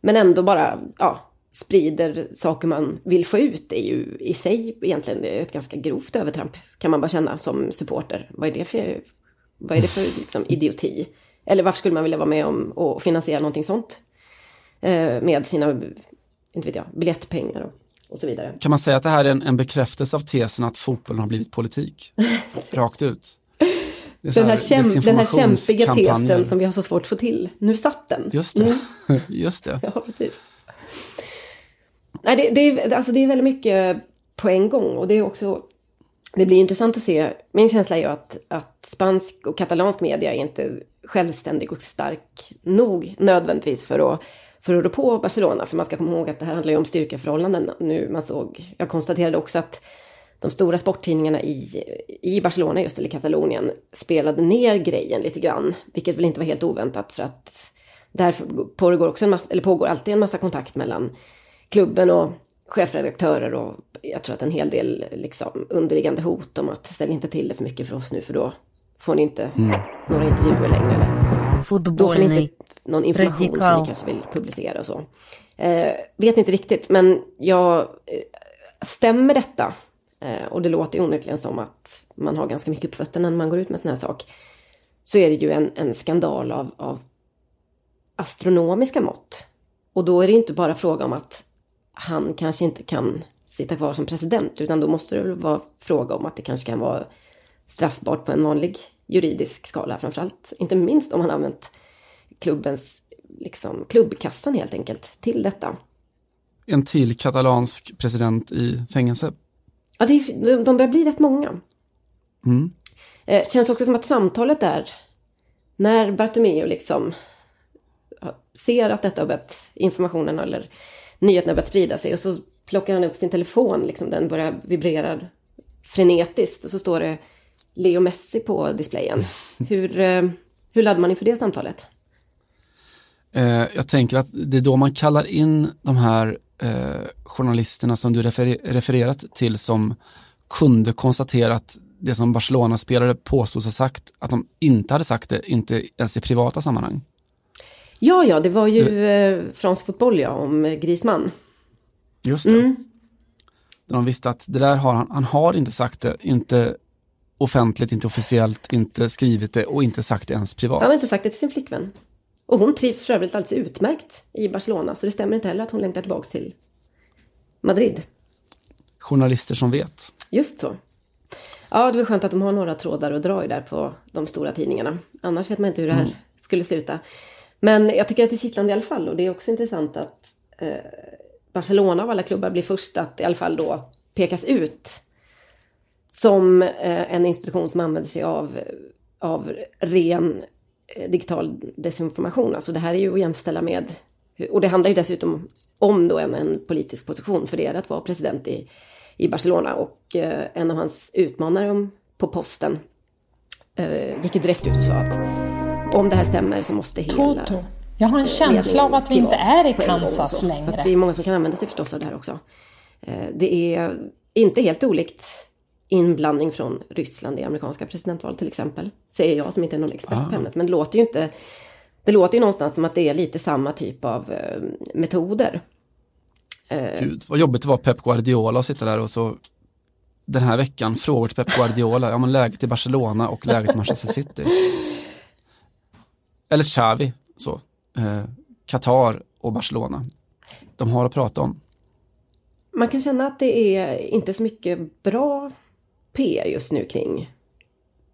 Men ändå bara, ja, sprider saker man vill få ut är ju i sig egentligen ett ganska grovt övertramp kan man bara känna som supporter. Vad är det för vad är det för liksom, idioti? Eller varför skulle man vilja vara med om och finansiera någonting sånt? Eh, med sina, inte vet jag, biljettpengar och, och, så vidare. Kan man säga att det här är en, en bekräftelse av tesen att fotbollen har blivit politik? Rakt ut. Den här, kämp, den här kämpiga tesen som vi har så svårt att få till. Nu satt den. Just det. Mm. Just det. Ja, precis. Nej, det, det, är, alltså det är väldigt mycket på en gång och det är också det blir intressant att se. Min känsla är ju att, att spansk och katalansk media är inte självständig och stark nog nödvändigtvis för att, för att rå på Barcelona. För man ska komma ihåg att det här handlar ju om styrkeförhållanden. Nu man såg, jag konstaterade också att de stora sporttidningarna i, i Barcelona, just eller Katalonien, spelade ner grejen lite grann. Vilket väl inte var helt oväntat för att där pågår, också en massa, eller pågår alltid en massa kontakt mellan klubben och chefredaktörer och jag tror att en hel del liksom underliggande hot om att ställ inte till det för mycket för oss nu för då får ni inte mm. några intervjuer längre. Eller, då får ni inte någon information som ni kanske vill publicera och så. Eh, vet inte riktigt, men jag eh, stämmer detta? Eh, och det låter ju onekligen som att man har ganska mycket på fötterna när man går ut med sån här sak. Så är det ju en, en skandal av, av astronomiska mått. Och då är det inte bara fråga om att han kanske inte kan sitta kvar som president, utan då måste det väl vara fråga om att det kanske kan vara straffbart på en vanlig juridisk skala, framförallt inte minst om han använt klubbens, liksom, klubbkassan helt enkelt till detta. En till katalansk president i fängelse. Ja, det är, de börjar bli rätt många. Mm. Eh, känns också som att samtalet där, när Bartomeu liksom ser att detta har börjat, informationen eller nyheterna börjat sprida sig och så plockar han upp sin telefon, liksom, den börjar vibrera frenetiskt och så står det Leo Messi på displayen. Hur, eh, hur laddar man inför det samtalet? Eh, jag tänker att det är då man kallar in de här journalisterna som du refer refererat till som kunde konstatera att det som Barcelona-spelare påstås ha sagt, att de inte hade sagt det, inte ens i privata sammanhang. Ja, ja, det var ju eh, fransk fotboll ja, om Grisman. Just det. Mm. De visste att det där har han, han har inte sagt det, inte offentligt, inte officiellt, inte skrivit det och inte sagt det ens privat. Han har inte sagt det till sin flickvän. Och hon trivs för övrigt alldeles utmärkt i Barcelona, så det stämmer inte heller att hon längtar tillbaka till Madrid. Journalister som vet. Just så. Ja, det var skönt att de har några trådar att dra i där på de stora tidningarna. Annars vet man inte hur det här mm. skulle sluta. Men jag tycker att det är kittlande i alla fall och det är också intressant att eh, Barcelona av alla klubbar blir först att i alla fall då pekas ut som eh, en institution som använder sig av, av ren digital desinformation. Alltså det här är ju att jämställa med, och det handlar ju dessutom om då en, en politisk position för det att vara president i, i Barcelona och eh, en av hans utmanare på posten eh, gick ju direkt ut och sa att om det här stämmer så måste hela Toto. Jag har en känsla av att vi inte är i Kansas längre. Så det är många som kan använda sig förstås av det här också. Eh, det är inte helt olikt inblandning från Ryssland i amerikanska presidentval till exempel. Säger jag som inte är någon expert på Ah. ämnet. Men det låter ju inte... Det låter ju någonstans som att det är lite samma typ av eh, metoder. Gud, vad jobbigt det var Pep Guardiola att sitta där och så den här veckan frågor till Pep Guardiola, ja men läget i Barcelona och läget i Manchester City. Eller Xavi, så. Eh, Qatar och Barcelona. De har att prata om. Man kan känna att det är inte så mycket bra PR just nu kring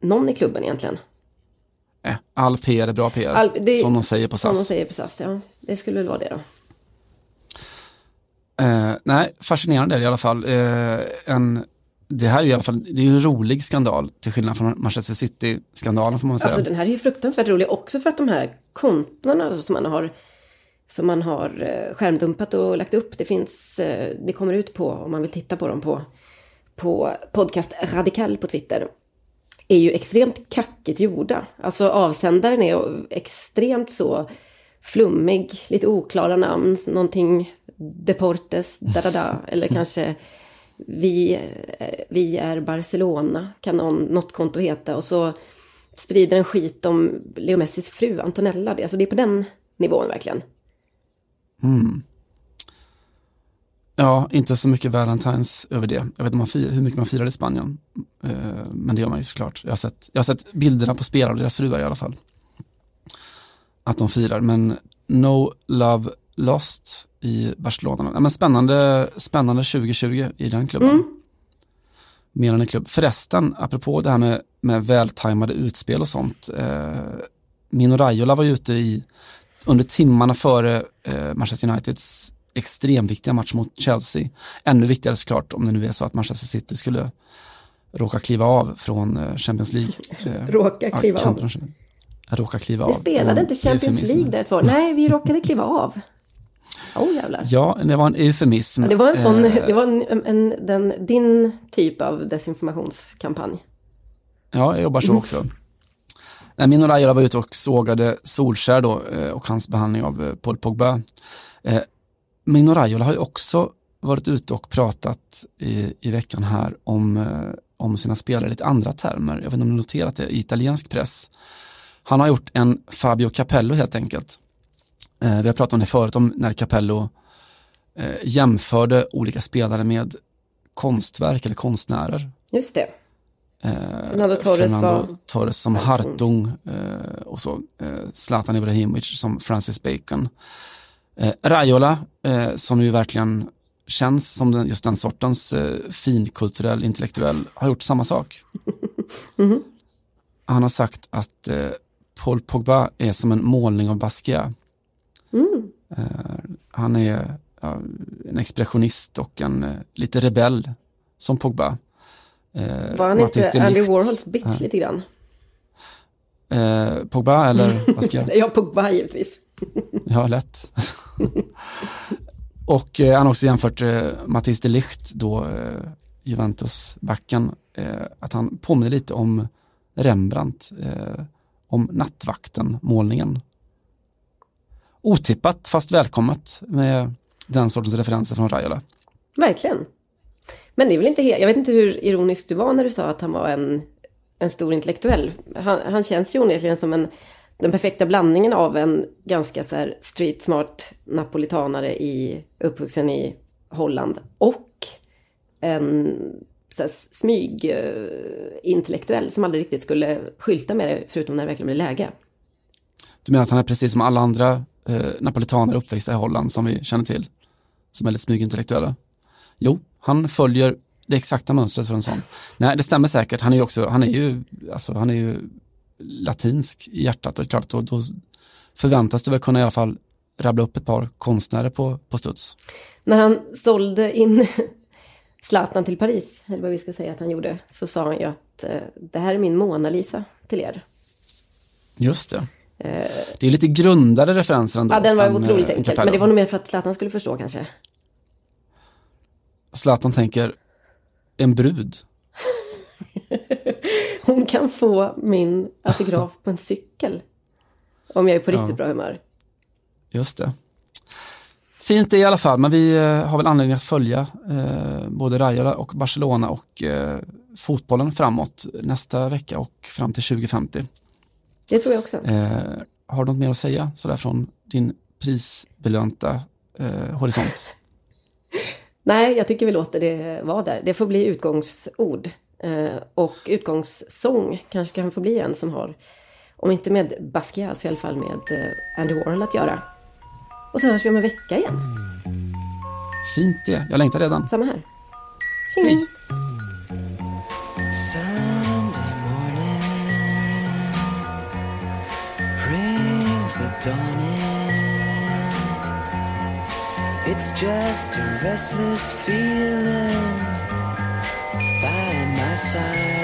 någon i klubben egentligen. Eh, all PR är bra PR, All- det- som de säger på Som de SAS. säger på SAS, ja. Det skulle väl vara det då. Eh, nej, fascinerande är det i alla fall. Eh, en, det här är i alla fall, det är ju en rolig skandal till skillnad från Manchester City-skandalen får man säga. Alltså den här är ju fruktansvärt rolig också för att de här kontona som man har som man har eh, skärmdumpat och lagt upp, det finns, eh, det kommer ut på, om man vill titta på dem på, på podcast Radikal på Twitter, är ju extremt kackigt gjorda. Alltså avsändaren är extremt så flummig, lite oklara namn, någonting Deportes, da da da, eller kanske vi, eh, vi är Barcelona, kan någon, något konto heta. Och så sprider en skit om Leo Messis fru Antonella. Alltså det är på den nivån verkligen. Ja, inte så mycket Valentines över det. Jag vet inte hur mycket man firar i Spanien. Eh, men det gör man ju såklart. Jag har, sett, jag har sett bilderna på spelare och deras fruar i alla fall. Att de firar, men no love lost i Barcelona. Men spännande, spännande 2020 i den klubben. Mer än en klubb. Förresten, apropå det här med, med vältajmade utspel och sånt. Eh, Mino Raiola var ju ute i, under timmarna före eh, Manchester Uniteds extremt viktiga match mot Chelsea. Ännu viktigare såklart om det nu är så att Manchester City skulle råka kliva av från eh, Champions League. Eh, Råka ja, kliva av. om Champions- Råka kliva av. Vi spelade inte Champions eufemism. League därför. Nej, vi råkade kliva av. Oh, jävlar. Ja, det var en eufemism. Ja, det var en sån, Eh, det var en, en, den, din typ av desinformationskampanj. Ja, jag jobbar så också. Nej, Mino Raiola var ute och sågade Solskär då eh, och hans behandling av eh, Paul Pogba. Mino Raiola har ju också varit ute och pratat i, i veckan här om, eh, om sina spelare i lite andra termer. Jag vet inte om ni noterat det i italiensk press. Han har gjort en Fabio Capello helt enkelt. Eh, vi har pratat om det förut, om när Capello eh, jämförde olika spelare med konstverk eller konstnärer. Just det. Eh, Fernando Torres Fernando var- Torres som Hartung eh, och så eh, Zlatan Ibrahimovic som Francis Bacon. Eh, Raiola eh, som ju verkligen känns som den, just den sortens eh, finkulturell, intellektuell, har gjort samma sak. Han har sagt att eh, Paul Pogba är som en målning av Basquiat. Eh, han är ja, en expressionist och en eh, lite rebell som Pogba. Eh, Var han inte Andy. Warhols bitch lite grann? Pogba eller Basquiat? Ja, Pogba givetvis. Ja, lätt. och eh, han har också jämfört eh, Mattis de Ligt, då eh, Juventus-backen, eh, att han påminner lite om Rembrandt, eh, om Nattvakten-målningen. Otippat fast välkommet med den sortens referenser från Raiola. Verkligen. Men det är väl inte helt... Jag vet inte hur ironisk du var när du sa att han var en, en stor intellektuell. Han, han känns ju onekligen som en, den perfekta blandningen av en ganska så här street smart napolitanare i, uppvuxen i Holland och en så här, smyg eh, intellektuell som aldrig riktigt skulle skylta med det förutom när det verkligen blir läge. Du menar att han är precis som alla andra eh, napolitaner uppväxta i Holland som vi känner till? Som är lite smygintellektuella? Jo, han följer det exakta mönstret för en sån. Nej, det stämmer säkert. Han är ju också, han är ju, alltså han är ju latinsk i hjärtat och klart då, då förväntas du väl kunna i alla fall rabbla upp ett par konstnärer på, på studs. När han sålde in Zlatan till Paris, eller vad vi ska säga att han gjorde, så sa han ju att eh, det här är min Mona Lisa till er. Just det. Det är lite grundade referenser ändå. Ja, den var än, otroligt eh, enkel, men det var nog mer för att Zlatan skulle förstå kanske. Zlatan tänker, en brud. Hon kan få min autograf på en cykel. Om jag är på riktigt Ja. bra humör. Just det. Fint det i alla fall, men vi eh, har väl anledning att följa eh, både Rayola och Barcelona och eh, fotbollen framåt nästa vecka och fram till 2050. Det tror jag också. Eh, har du något mer att säga sådär från din prisbelönta eh, horisont? Nej, jag tycker vi låter det vara där. Det får bli utgångsord. Eh, och utgångssång kanske kan få bli en som har, om inte med Basquiat så i alla fall med eh, Andy Warhol att göra. Och så hörs vi om en vecka igen. Fint det, jag längtar redan. Samma här. Tjingeling! Sunday morning brings the dawn in. It's just a restless feeling side.